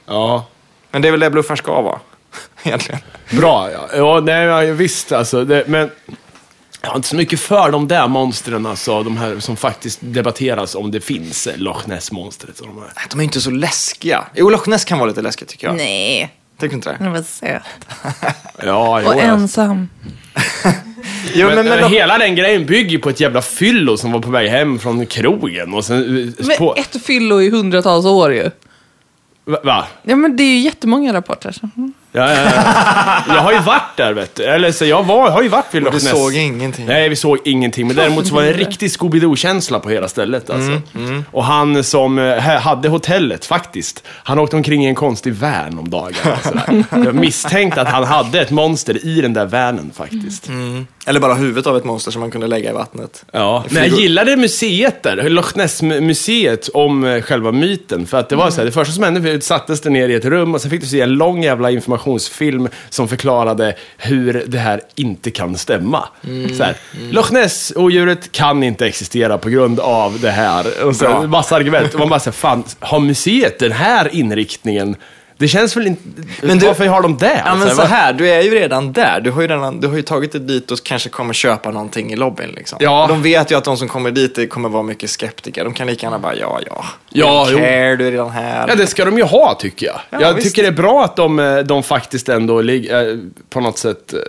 Speaker 1: Ja.
Speaker 2: Men det är väl det bluffar ska vara, egentligen.
Speaker 1: Bra, ja. Ja, nej, ja, visst alltså. Det, men jag har inte så mycket för de där monstren, alltså. De här som faktiskt debatteras om det finns Loch Ness-monstret. och De här.
Speaker 2: De är inte så läskiga. Jo, Loch Ness kan vara lite läskigt tycker jag.
Speaker 3: Nej,
Speaker 2: Tycker du inte det?
Speaker 3: den var söt.
Speaker 1: Ja, jo,
Speaker 3: Och ensam.
Speaker 2: Jo,
Speaker 1: Men,
Speaker 2: men, men,
Speaker 1: hela den grejen bygger på ett jävla fyllo som var på väg hem från krogen. Och sen, eh,
Speaker 3: Men
Speaker 1: på,
Speaker 3: ett fyllo i hundratals år ju.
Speaker 1: va? va?
Speaker 3: Ja, men det är ju jättemånga rapporter. Så.
Speaker 1: Ja, ja, ja. Jag har ju varit där vet du. Eller så jag var, har ju varit vid
Speaker 2: Och
Speaker 1: Loch
Speaker 2: du
Speaker 1: Ness.
Speaker 2: såg ingenting.
Speaker 1: Nej, vi såg ingenting. Men däremot så var det en riktig Scooby-Doo-känsla på hela stället. Alltså.
Speaker 2: Mm,
Speaker 1: Och han som eh, hade hotellet, faktiskt, han åkte omkring i en konstig van om dagarna. sådär. Jag misstänkte att han hade ett monster i den där vanen faktiskt.
Speaker 2: Eller bara huvudet av ett monster som man kunde lägga i vattnet.
Speaker 1: Ja, men jag gillade museet där, Loch Ness-museet, om eh, själva myten. För att det var så här, det första som hände, vi sattes det ner i ett rum och sen fick du se en lång jävla informationsfilm som förklarade hur det här inte kan stämma. Så här, Loch Ness-odjuret kan inte existera på grund av det här. Och så
Speaker 2: Bra.
Speaker 1: massa argument. Och man bara så här, fan, har museet den här inriktningen? Det känns väl inte...
Speaker 2: Men du-
Speaker 1: varför har de det?
Speaker 2: Ja men
Speaker 1: Så
Speaker 2: så
Speaker 1: här,
Speaker 2: du är ju redan där. Du har ju, redan, du har ju tagit dig dit och kanske kommer köpa någonting i lobbyn. Liksom.
Speaker 1: Ja.
Speaker 2: De vet ju att de som kommer dit kommer vara mycket skeptiker. De kan lika gärna bara, ja, ja.
Speaker 1: Ja, jo.
Speaker 2: care, du är redan här.
Speaker 1: Ja, det ska de ju ha tycker jag.
Speaker 2: Ja,
Speaker 1: jag
Speaker 2: visst.
Speaker 1: tycker det är bra att de, eh, de faktiskt ändå ligger, eh, på något sätt, eh,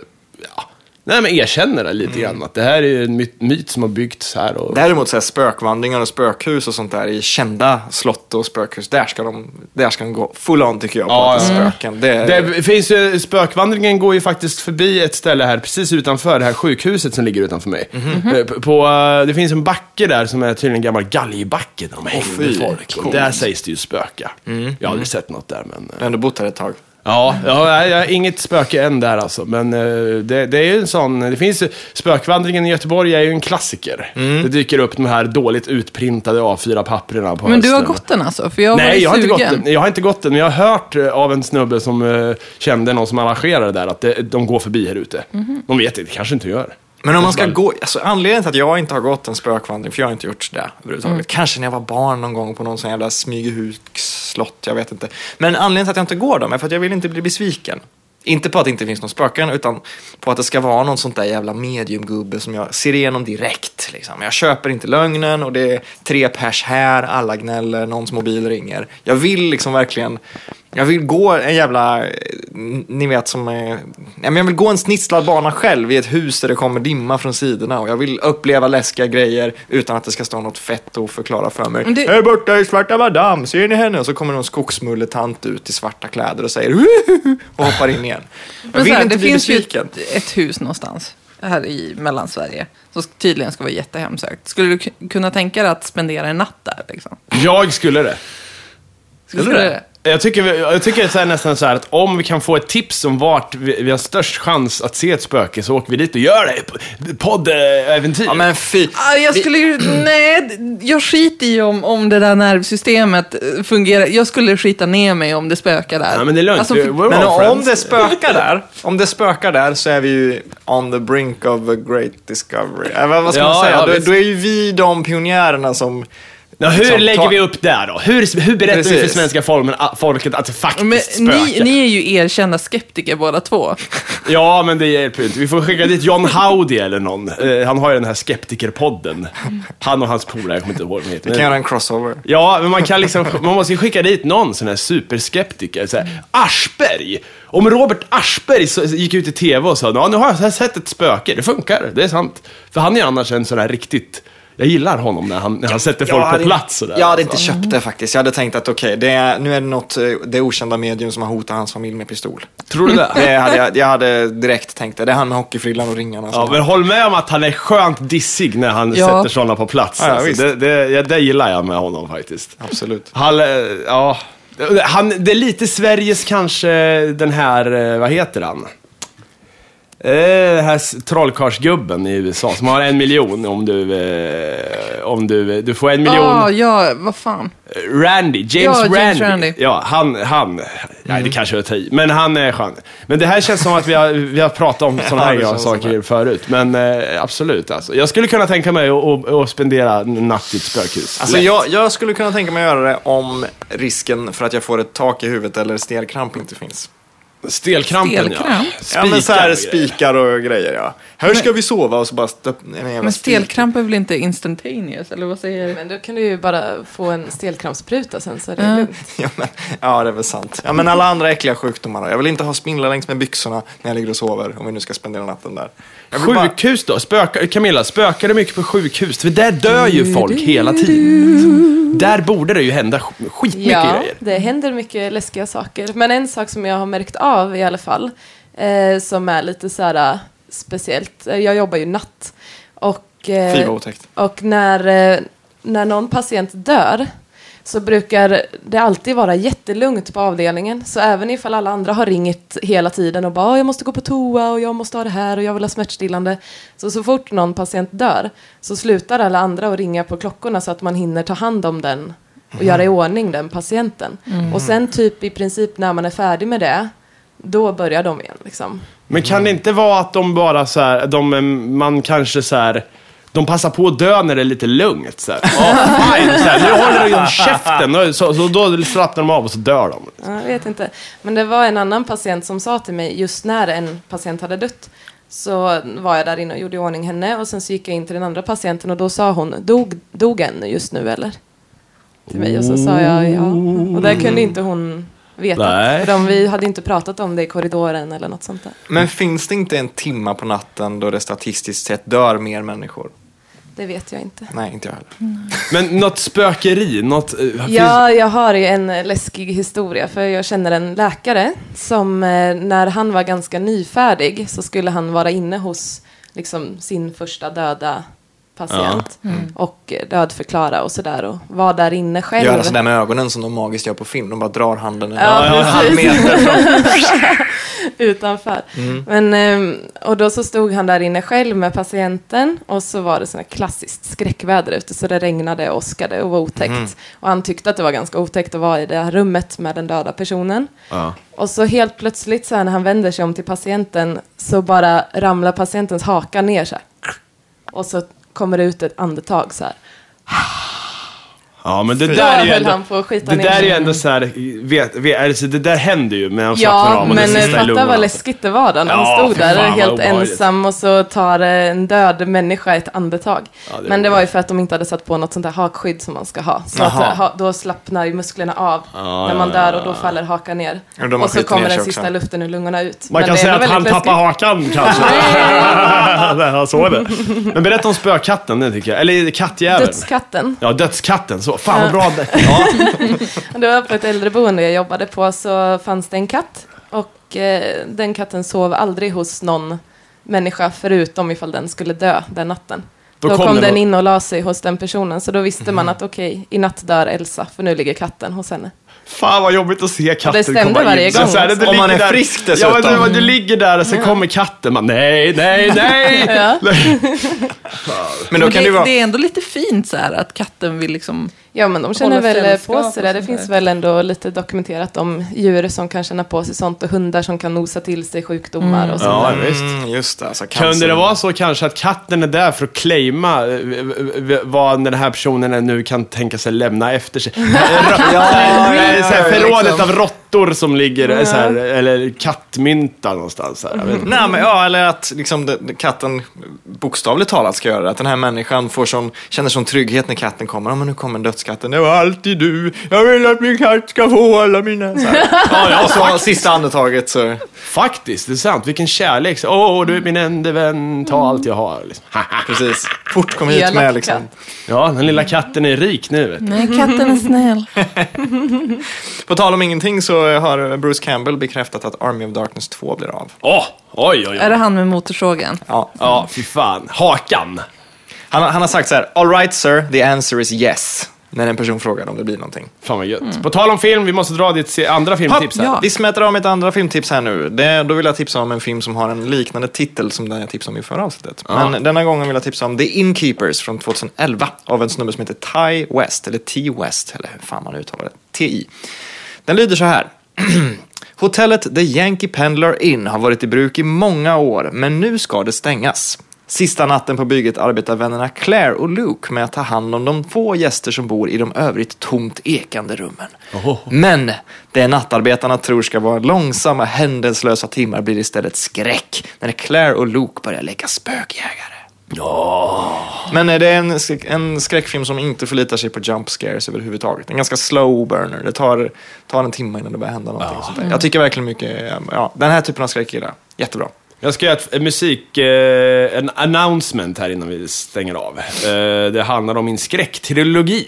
Speaker 1: ja, nej, men erkänner det lite grann. Att det här är en myt, myt som har byggts här. Och,
Speaker 2: Däremot så här, spökvandringar och spökhus och sånt där i kända slott och spökhus, där ska de, där ska de gå full on tycker jag på
Speaker 1: Ja,
Speaker 2: är
Speaker 1: ja.
Speaker 2: spöken. Det,
Speaker 1: det finns ju, spökvandringen går ju faktiskt förbi ett ställe här precis utanför det här sjukhuset som ligger utanför mig.
Speaker 2: Mhm.
Speaker 1: Eh, på- På, eh, det finns en backe där som är tydligen en gammal galgbacke där de hängde
Speaker 2: fy,
Speaker 1: folk. Där sägs det ju spöka.
Speaker 2: Mm.
Speaker 1: Jag har aldrig sett något där men... eh,
Speaker 2: Jag har ändå bott här ett tag.
Speaker 1: Ja, ja jag, jag har inget spöke än där alltså. Men eh, det, det är ju en sån, det finns ju- spökvandringen i Göteborg är ju en klassiker.
Speaker 2: Mm.
Speaker 1: Det dyker upp de här dåligt utprintade A4-papperna på
Speaker 3: Men du har gått den alltså? För jag var
Speaker 1: Nej,
Speaker 3: ju
Speaker 1: jag har, inte gått
Speaker 3: sugen.
Speaker 1: den. jag har inte gått den, men jag har hört eh, av en snubbe som eh, kände någon som arrangerade det där att det, de går förbi här ute.
Speaker 3: Mhm.
Speaker 1: De vet inte, kanske inte gör.
Speaker 2: Men om man ska gå, alltså anledningen till att jag inte har gått en spökvandring, för jag har inte gjort det överhuvudtaget.
Speaker 1: Mm.
Speaker 2: Kanske när jag var barn någon gång på någon sån jävla Smygehuks-slott, jag vet inte. Men anledningen till att jag inte går dem är för att jag vill inte bli besviken. Inte på att det inte finns någon spöken, utan på att det ska vara någon sånt där jävla mediumgubbe som jag ser igenom direkt. Liksom. Jag köper inte lögnen och det är tre pers här, alla gnäller, någons mobil ringer. Jag vill liksom verkligen, jag vill gå en jävla, eh, ni vet som, eh, nej, men jag vill gå en snitslad bana själv i ett hus där det kommer dimma från sidorna och jag vill uppleva läskiga grejer utan att det ska stå något fett och förklara för mig.
Speaker 3: Det-
Speaker 2: Här borta är svarta madam, ser ni henne? Och så kommer någon skogsmulletant ut i svarta kläder och säger "Huhuhu", och hoppar in igen. Jag
Speaker 3: Men
Speaker 2: vill
Speaker 3: här,
Speaker 2: inte
Speaker 3: det
Speaker 2: bli
Speaker 3: finns ju
Speaker 2: besviken.
Speaker 3: ett, ett hus någonstans här i Mellansverige som tydligen ska vara jättehemsökt. Skulle du kunna tänka dig att spendera en natt där? Liksom?
Speaker 1: Jag skulle det.
Speaker 3: Skulle du det?
Speaker 1: Jag tycker, jag tycker så här, nästan så här att om vi kan få ett tips om vart vi, vi har störst chans att se ett spöke så åker vi dit och gör det. Poddäventyr.
Speaker 2: Ja men fy.
Speaker 3: Ah, jag skulle ju, nej, jag skiter i om, om det där nervsystemet fungerar. Jag skulle skita ner mig om det spökar där.
Speaker 1: Ja, men det är lugnt.
Speaker 3: Alltså, för-
Speaker 2: Men om det spökar där, om det spökar där så är vi ju on the brink of a great discovery. Äh, vad ska
Speaker 1: Ja,
Speaker 2: man säga?
Speaker 1: ja,
Speaker 2: då, då är ju vi de pionjärerna som...
Speaker 1: Ja, hur
Speaker 2: liksom
Speaker 1: lägger
Speaker 2: tar-
Speaker 1: vi upp där då? Hur, hur berättar vi för
Speaker 2: Precis.
Speaker 1: svenska folken, folket att det faktiskt
Speaker 3: men
Speaker 1: spökar?
Speaker 3: ni, ni är ju erkända skeptiker båda två.
Speaker 1: Ja, men det hjälper ju inte. Vi får skicka dit John Howdy eller någon. Eh, han har ju den här skeptikerpodden. Han och hans polare, jag kommer inte ihåg vad de heter.
Speaker 2: Vi kan göra en crossover.
Speaker 1: Ja, men man kan liksom, man måste ju skicka dit någon sån här superskeptiker. Så här, Aschberg! Om Robert Aschberg så, gick ut i tv och sa ja, nu har jag sett ett spöke, det funkar, det är sant. För han är ju annars en sån här riktigt, jag gillar honom när han, när han sätter folk
Speaker 2: hade-
Speaker 1: på plats sådär.
Speaker 2: Jag hade inte köpt det faktiskt. Jag hade tänkt att okej, det är, nu är det något, eh, det okända medium som har hotat hans familj med pistol.
Speaker 1: Tror du det?
Speaker 2: Det hade jag, jag hade direkt tänkt det. Det är han med hockeyfrillan och ringarna.
Speaker 1: Ja, men håll med om att han är skönt dissig när han
Speaker 3: Ja.
Speaker 1: sätter sådana på plats.
Speaker 2: Ja,
Speaker 1: alltså. det, det, ja, det gillar jag med honom faktiskt.
Speaker 2: Absolut.
Speaker 1: Han, eh, ja, han, det är lite Sveriges kanske, den här, eh, vad heter han? Eh, Den här s- trollkarlsgubben i USA som har en miljon om du, eh, om du, du får en miljon.
Speaker 3: Ja, ja, vad fan.
Speaker 1: Randy, James,
Speaker 3: Ja, James
Speaker 1: Randy.
Speaker 3: Randy.
Speaker 1: Ja, han, han, nej det kanske är att ta i, men han är skön. Men det här känns som att vi har, vi har pratat om sådana här
Speaker 2: Ja,
Speaker 1: saker
Speaker 2: det.
Speaker 1: förut. Men eh, absolut alltså. Jag skulle kunna tänka mig att, att, spendera en natt i ett spökhus.
Speaker 2: Alltså jag, jag skulle kunna tänka mig att göra det om risken för att jag får ett tak i huvudet eller stelkramp inte finns.
Speaker 1: Stelkrampen
Speaker 3: Stelkramp?
Speaker 1: ja.
Speaker 2: ja men så här
Speaker 1: och grejer.
Speaker 2: spikar och grejer ja. Här ska vi sova och så bara stöp...
Speaker 3: Men stelkramp är väl inte instantaneous, eller vad säger du?
Speaker 4: Men då kan du ju bara få en stelkrampsspruta sen så är det
Speaker 3: Ja.
Speaker 4: lugnt.
Speaker 2: Ja, men, ja, det är väl sant. Ja, men alla andra äckliga sjukdomar då? Jag vill inte ha spindlar längs med byxorna när jag ligger och sover, om vi nu ska spendera natten där.
Speaker 1: Sjukhus då? Spökar, Camilla, spökar det mycket på sjukhus? För där dör ju folk hela tiden. där borde det ju hända sk- skitmycket
Speaker 4: Ja,
Speaker 1: grejer.
Speaker 4: det händer mycket läskiga saker. Men en sak som jag har märkt av i alla fall, eh, som är lite så här eh, speciellt. eh, Jag jobbar ju natt. Och, eh,
Speaker 2: Fy vad otäckt.
Speaker 4: och när, eh, när någon patient dör så brukar det alltid vara jättelugnt på avdelningen. Så även ifall alla andra har ringt hela tiden och bara "Åh, jag måste gå på toa och jag måste ha det här och jag vill ha smärtstillande. Så så fort någon patient dör så slutar alla andra att ringa på klockorna så att man hinner ta hand om den och göra i ordning den patienten. Och sen typ i princip när man är färdig med det, då börjar de igen. Liksom.
Speaker 1: Men kan det inte vara att de bara så här, de, man kanske så här, de passar på att dö när det är lite lugnt. Så här. Oh, fine, så här, nu håller de käften, och så, så då slappnar de av och så dör de.
Speaker 4: Ja, Jag vet inte. Men det var en annan patient som sa till mig, just när en patient hade dött, så var jag där inne och gjorde i ordning henne och sen så gick jag in till den andra patienten och då sa hon, dog, dog en just nu eller? Till mig och så sa jag ja. Och det kunde inte hon veta. För de, vi hade inte pratat om det i korridoren eller något sånt där.
Speaker 2: Men finns det inte en timma på natten då det statistiskt sett dör mer människor?
Speaker 4: Det vet jag inte.
Speaker 2: Nej, inte jag heller.
Speaker 1: Men något spökeri, något... eh, finns-
Speaker 4: Ja, jag har ju en läskig historia för jag känner en läkare som eh, när han var ganska nyfärdig så skulle han vara inne hos liksom, sin första döda patient och eh, dödförklara och sådär och var där inne själv.
Speaker 2: Göra sådär med ögonen som de magiskt gör på film. De bara drar handen en
Speaker 4: Ja,
Speaker 2: en halv meter från...
Speaker 4: utanför. Men, ehm, och då så stod han där inne själv med patienten och så var det här klassiskt skräckväder ute så det regnade och åskade och var otäckt. Och han tyckte att det var ganska otäckt att vara i det här rummet med den döda personen.
Speaker 1: Ja.
Speaker 4: Och så helt plötsligt så här, när han vänder sig om till patienten så bara ramlar patientens haka ner så här. Och så kommer det ut ett andetag så här.
Speaker 1: Ja, men det där är ju ändå...
Speaker 4: han på att skita
Speaker 1: Det
Speaker 4: ner
Speaker 1: där är ju ändå så här, vet, vet, alltså det där händer ju slappnar
Speaker 4: Ja,
Speaker 1: av
Speaker 4: men fatta vad läskigt det var då när
Speaker 1: Ja,
Speaker 4: han stod
Speaker 1: fy
Speaker 4: där
Speaker 1: fan,
Speaker 4: helt ensam och så tar en död människa ett andetag.
Speaker 1: Ja, det
Speaker 4: men det var ju för att de inte hade satt på något sånt där hakskydd som man ska ha. Så att, ha, då slappnar ju musklerna av
Speaker 1: Ja,
Speaker 4: när man
Speaker 1: ja,
Speaker 4: dör
Speaker 1: ja,
Speaker 4: och då faller hakan ner.
Speaker 2: Ja,
Speaker 4: och så kommer den sista
Speaker 2: också.
Speaker 4: luften ur lungorna ut.
Speaker 1: Man
Speaker 4: Men
Speaker 1: kan säga att han
Speaker 4: väldigt
Speaker 1: tappar
Speaker 4: läskigt.
Speaker 1: hakan kanske. Ja, så är det. Men berätta om spökatten, det tycker jag. Eller kattjäveln.
Speaker 4: Dödskatten.
Speaker 1: Ja, dödskatten. Så. Fan vad bra. det- Ja.
Speaker 4: Det var på ett äldreboende jag jobbade på så fanns det en katt. Och eh, den katten sov aldrig hos någon människa förutom ifall den skulle dö den natten.
Speaker 1: Då
Speaker 4: Då,
Speaker 1: kom
Speaker 4: kom,
Speaker 1: den
Speaker 4: in och la sig hos den personen. Så då visste man att okej, i natt dör Elsa för nu ligger katten hos henne.
Speaker 1: Fan vad jobbigt att se katten
Speaker 4: stämde
Speaker 1: komma in.
Speaker 4: varje
Speaker 1: Så
Speaker 4: gång,
Speaker 1: så här,
Speaker 4: alltså.
Speaker 1: du
Speaker 2: Om man
Speaker 1: ligger
Speaker 2: är
Speaker 1: där-
Speaker 2: frisk
Speaker 1: Ja, men
Speaker 2: dessutom.
Speaker 1: du, du ligger där och så kommer katten. Man, nej, nej, nej.
Speaker 4: Ja.
Speaker 2: Men då
Speaker 3: Men
Speaker 2: kan
Speaker 3: det,
Speaker 2: det vara...
Speaker 3: det är ändå lite fint så här att katten vill liksom...
Speaker 4: Ja, men de känner väl på sig det. Det finns väl ändå lite dokumenterat om djur som kan känna på sig sånt och hundar som kan nosa till sig sjukdomar och sånt
Speaker 1: Ja,
Speaker 4: där.
Speaker 1: visst.
Speaker 2: Mm, just det, alltså
Speaker 1: Kunde det vara så kanske att katten är där för att claima eh, v- vad den här personen nu kan tänka sig lämna efter sig? ja,
Speaker 2: ja, ja,
Speaker 1: förrådet
Speaker 2: liksom.
Speaker 1: av råttor som ligger, så här, eller kattmynta någonstans. Här, jag vet inte.
Speaker 2: Nej, men, ja, eller att liksom, det, det- katten bokstavligt talat ska göra det. Att den här människan får sån, känner sån trygghet när katten kommer. Ja, men nu kommer dödskatten. Det var alltid du. Jag vill att min katt ska få alla mina... Så här.
Speaker 1: Ja, ja,
Speaker 2: Och så sista andetaget så...
Speaker 1: Faktiskt, det är sant. Vilken kärlek. Åh, du är min enda vän, ta allt jag har. Liksom.
Speaker 2: Precis. Fort kom hit med liksom.
Speaker 4: katt.
Speaker 1: Ja, den lilla katten är rik nu. Vet du.
Speaker 3: Nej, katten är snäll.
Speaker 2: På tal om ingenting så har Bruce Campbell bekräftat att Army of Darkness 2 blir av.
Speaker 1: Åh, oj, oj,
Speaker 3: Är
Speaker 1: oj.
Speaker 3: det han med motorsågen?
Speaker 2: Ja.
Speaker 1: Ja, fy fan. Hakan.
Speaker 2: Han, har- han har sagt så här, all right sir, the answer is yes. När en person frågar om det blir någonting.
Speaker 1: Fan vad gött. På tal om film, vi måste dra ditt andra filmtips här.
Speaker 3: ja.
Speaker 2: Vi smätter av med ett andra filmtips här nu. Det, då vill jag tipsa om en film som har en liknande titel som den jag tipsade om i förra avsnittet. Men denna gången vill jag tipsa om The Innkeepers från 2011 av en snubbe som heter Ty West, eller T West, eller hur fan man uttalar det. TI. Den lyder så här. Hotellet The Yankee Pendlar Inn har varit i bruk i många år, men nu ska det stängas. Sista natten på bygget arbetar vännerna Claire och Luke med att ta hand om de få gäster som bor i de övrigt tomt ekande rummen. Men det nattarbetarna tror ska vara långsamma, händelslösa timmar blir istället skräck när Claire och Luke börjar leka spökjägare. Men eh, det är en, en skräckfilm som inte förlitar sig på jump scares överhuvudtaget. En ganska slow burner. Det tar, tar en timme innan det börjar hända någonting. Där. Jag tycker verkligen mycket, ja, den här typen av skräck gillar jag. Jättebra.
Speaker 1: Jag ska göra ett, musik, eh, en announcement här innan vi stänger av. Eh, det handlar om min skräcktrilogi.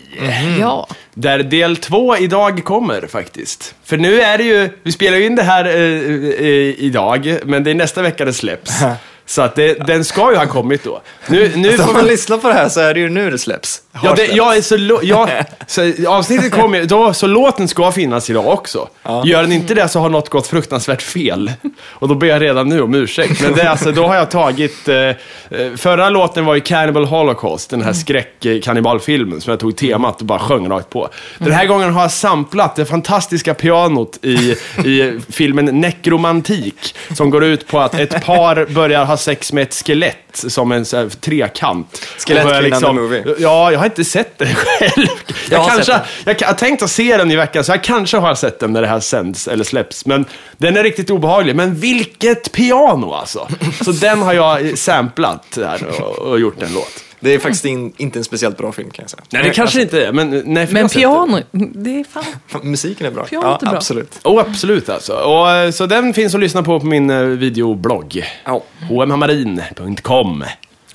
Speaker 3: Ja.
Speaker 1: Där del två idag kommer faktiskt. För nu är det ju, vi spelar ju in det här eh, eh, idag, men det är nästa vecka det släpps. Så att det, den ska ju ha kommit då. Nu, nu
Speaker 2: Så
Speaker 1: får
Speaker 2: om
Speaker 1: man
Speaker 2: lyssnar på det här så är det ju nu det släpps.
Speaker 1: Ja, det, jag är så, lo- ja, så avsnittet kommer då, så låten ska finnas idag också. Gör den inte det så har något gått fruktansvärt fel. Och då ber jag redan nu om ursäkt. Men det, är alltså, då har jag tagit, eh, eh, förra låten var ju Cannibal Holocaust, den här skräckkannibalfilmen som jag tog temat och bara sjöng rakt på. Den här gången har jag samplat det fantastiska pianot i, i filmen Nekromantik, som går ut på att ett par börjar ha sex med ett skelett som en så här, trekant.
Speaker 2: Skelettkvinnan
Speaker 1: börjar
Speaker 2: the movie.
Speaker 1: Ja, jag har inte sett den själv. Jag,
Speaker 2: har
Speaker 1: kanske, jag, jag har tänkt att se den i veckan, så jag kanske har sett den när det här sänds eller släpps. Men den är riktigt obehaglig. Men vilket piano alltså! Så den har jag samplat här och, och gjort en låt.
Speaker 2: Det är faktiskt in, inte en speciellt bra film kan jag säga.
Speaker 1: Nej, det kanske inte är, men nej,
Speaker 3: Men piano, det är fan...
Speaker 2: Musiken är bra.
Speaker 3: Pianot är
Speaker 2: ja,
Speaker 3: bra.
Speaker 2: absolut.
Speaker 1: den. Oh, absolut alltså. Och, eh, så den finns att lyssna på på min eh, videoblogg.
Speaker 2: Ja.
Speaker 1: hmhamarin.com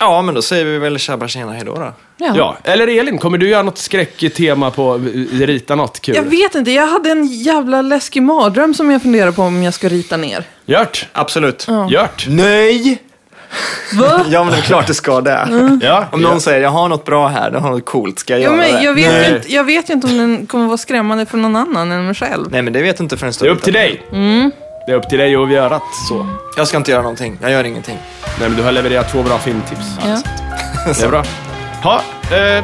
Speaker 2: ja, men då säger vi väl tjabba tjena hejdå då.
Speaker 3: Ja.
Speaker 1: Ja, eller Elin, kommer du göra något skräcktema på, eh, rita något kul?
Speaker 3: Jag vet inte, jag hade en jävla läskig mardröm som jag funderar på om jag ska rita ner.
Speaker 1: Gjort!
Speaker 2: Absolut.
Speaker 1: Gjort!
Speaker 2: Nej!
Speaker 3: Va?
Speaker 2: Ja, men det är klart det ska det.
Speaker 1: Ja,
Speaker 2: Om någon säger jag har något bra här, jag har något coolt, ska jag
Speaker 3: Ja,
Speaker 2: göra
Speaker 3: men
Speaker 2: det?
Speaker 3: jag, vet ju inte, jag vet ju inte om den kommer vara skrämmande för någon annan än mig själv.
Speaker 2: Nej, men det vet du inte förrän
Speaker 1: Det är upp till dig. Det är upp till dig att göra det så.
Speaker 2: Jag ska inte göra någonting, jag gör ingenting.
Speaker 1: Nej, men du har levererat två bra filmtips.
Speaker 3: Ja.
Speaker 1: Det är bra. Ha, eh,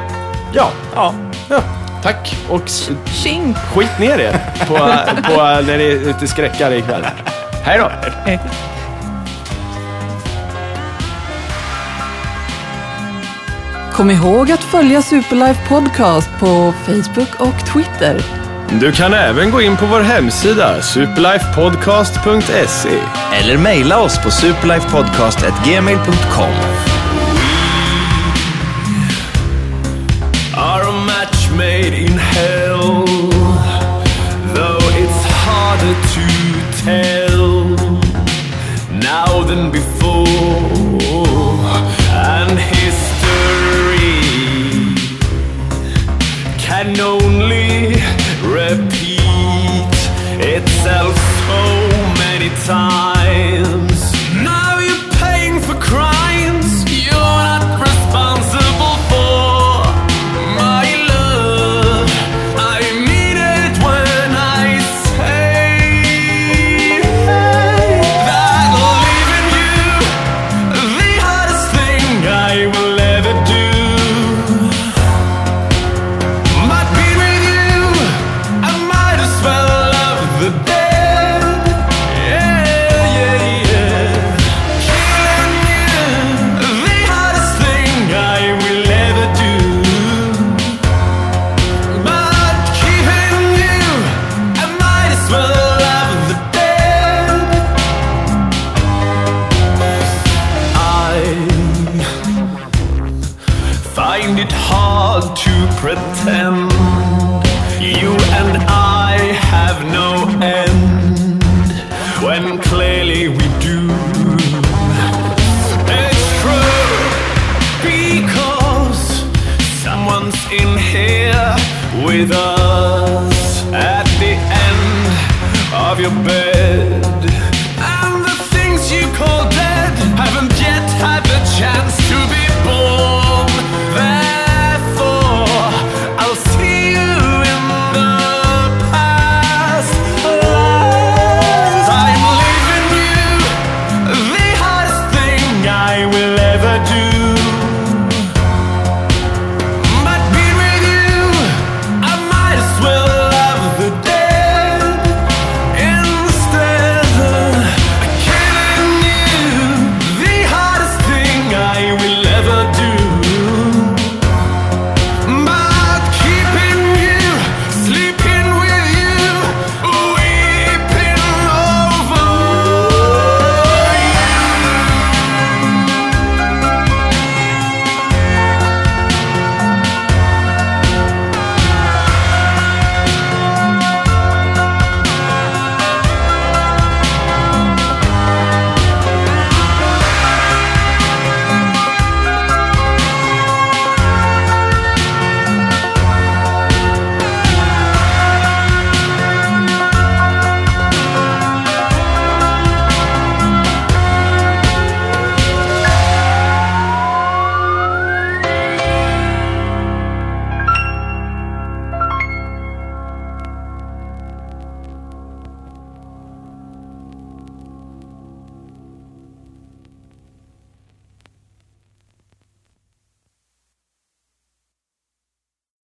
Speaker 1: ja,
Speaker 2: Ja.
Speaker 1: ja. Tack och
Speaker 3: Tjing!
Speaker 1: skit ner er på, på när ni är ute skräckar ikväll. Hej då!
Speaker 3: Kom ihåg att följa Superlife Podcast på Facebook och Twitter.
Speaker 1: Du kan även gå in på vår hemsida superlifepodcast.se.
Speaker 8: Eller mejla oss på superlifepodcast.gmail.com.
Speaker 1: are a match made in hell. Though it's harder to tell now than before. Repeat itself so many times. hard to pretend. You and I have no end when clearly we do. It's true because someone's in here with us at the end of your bed.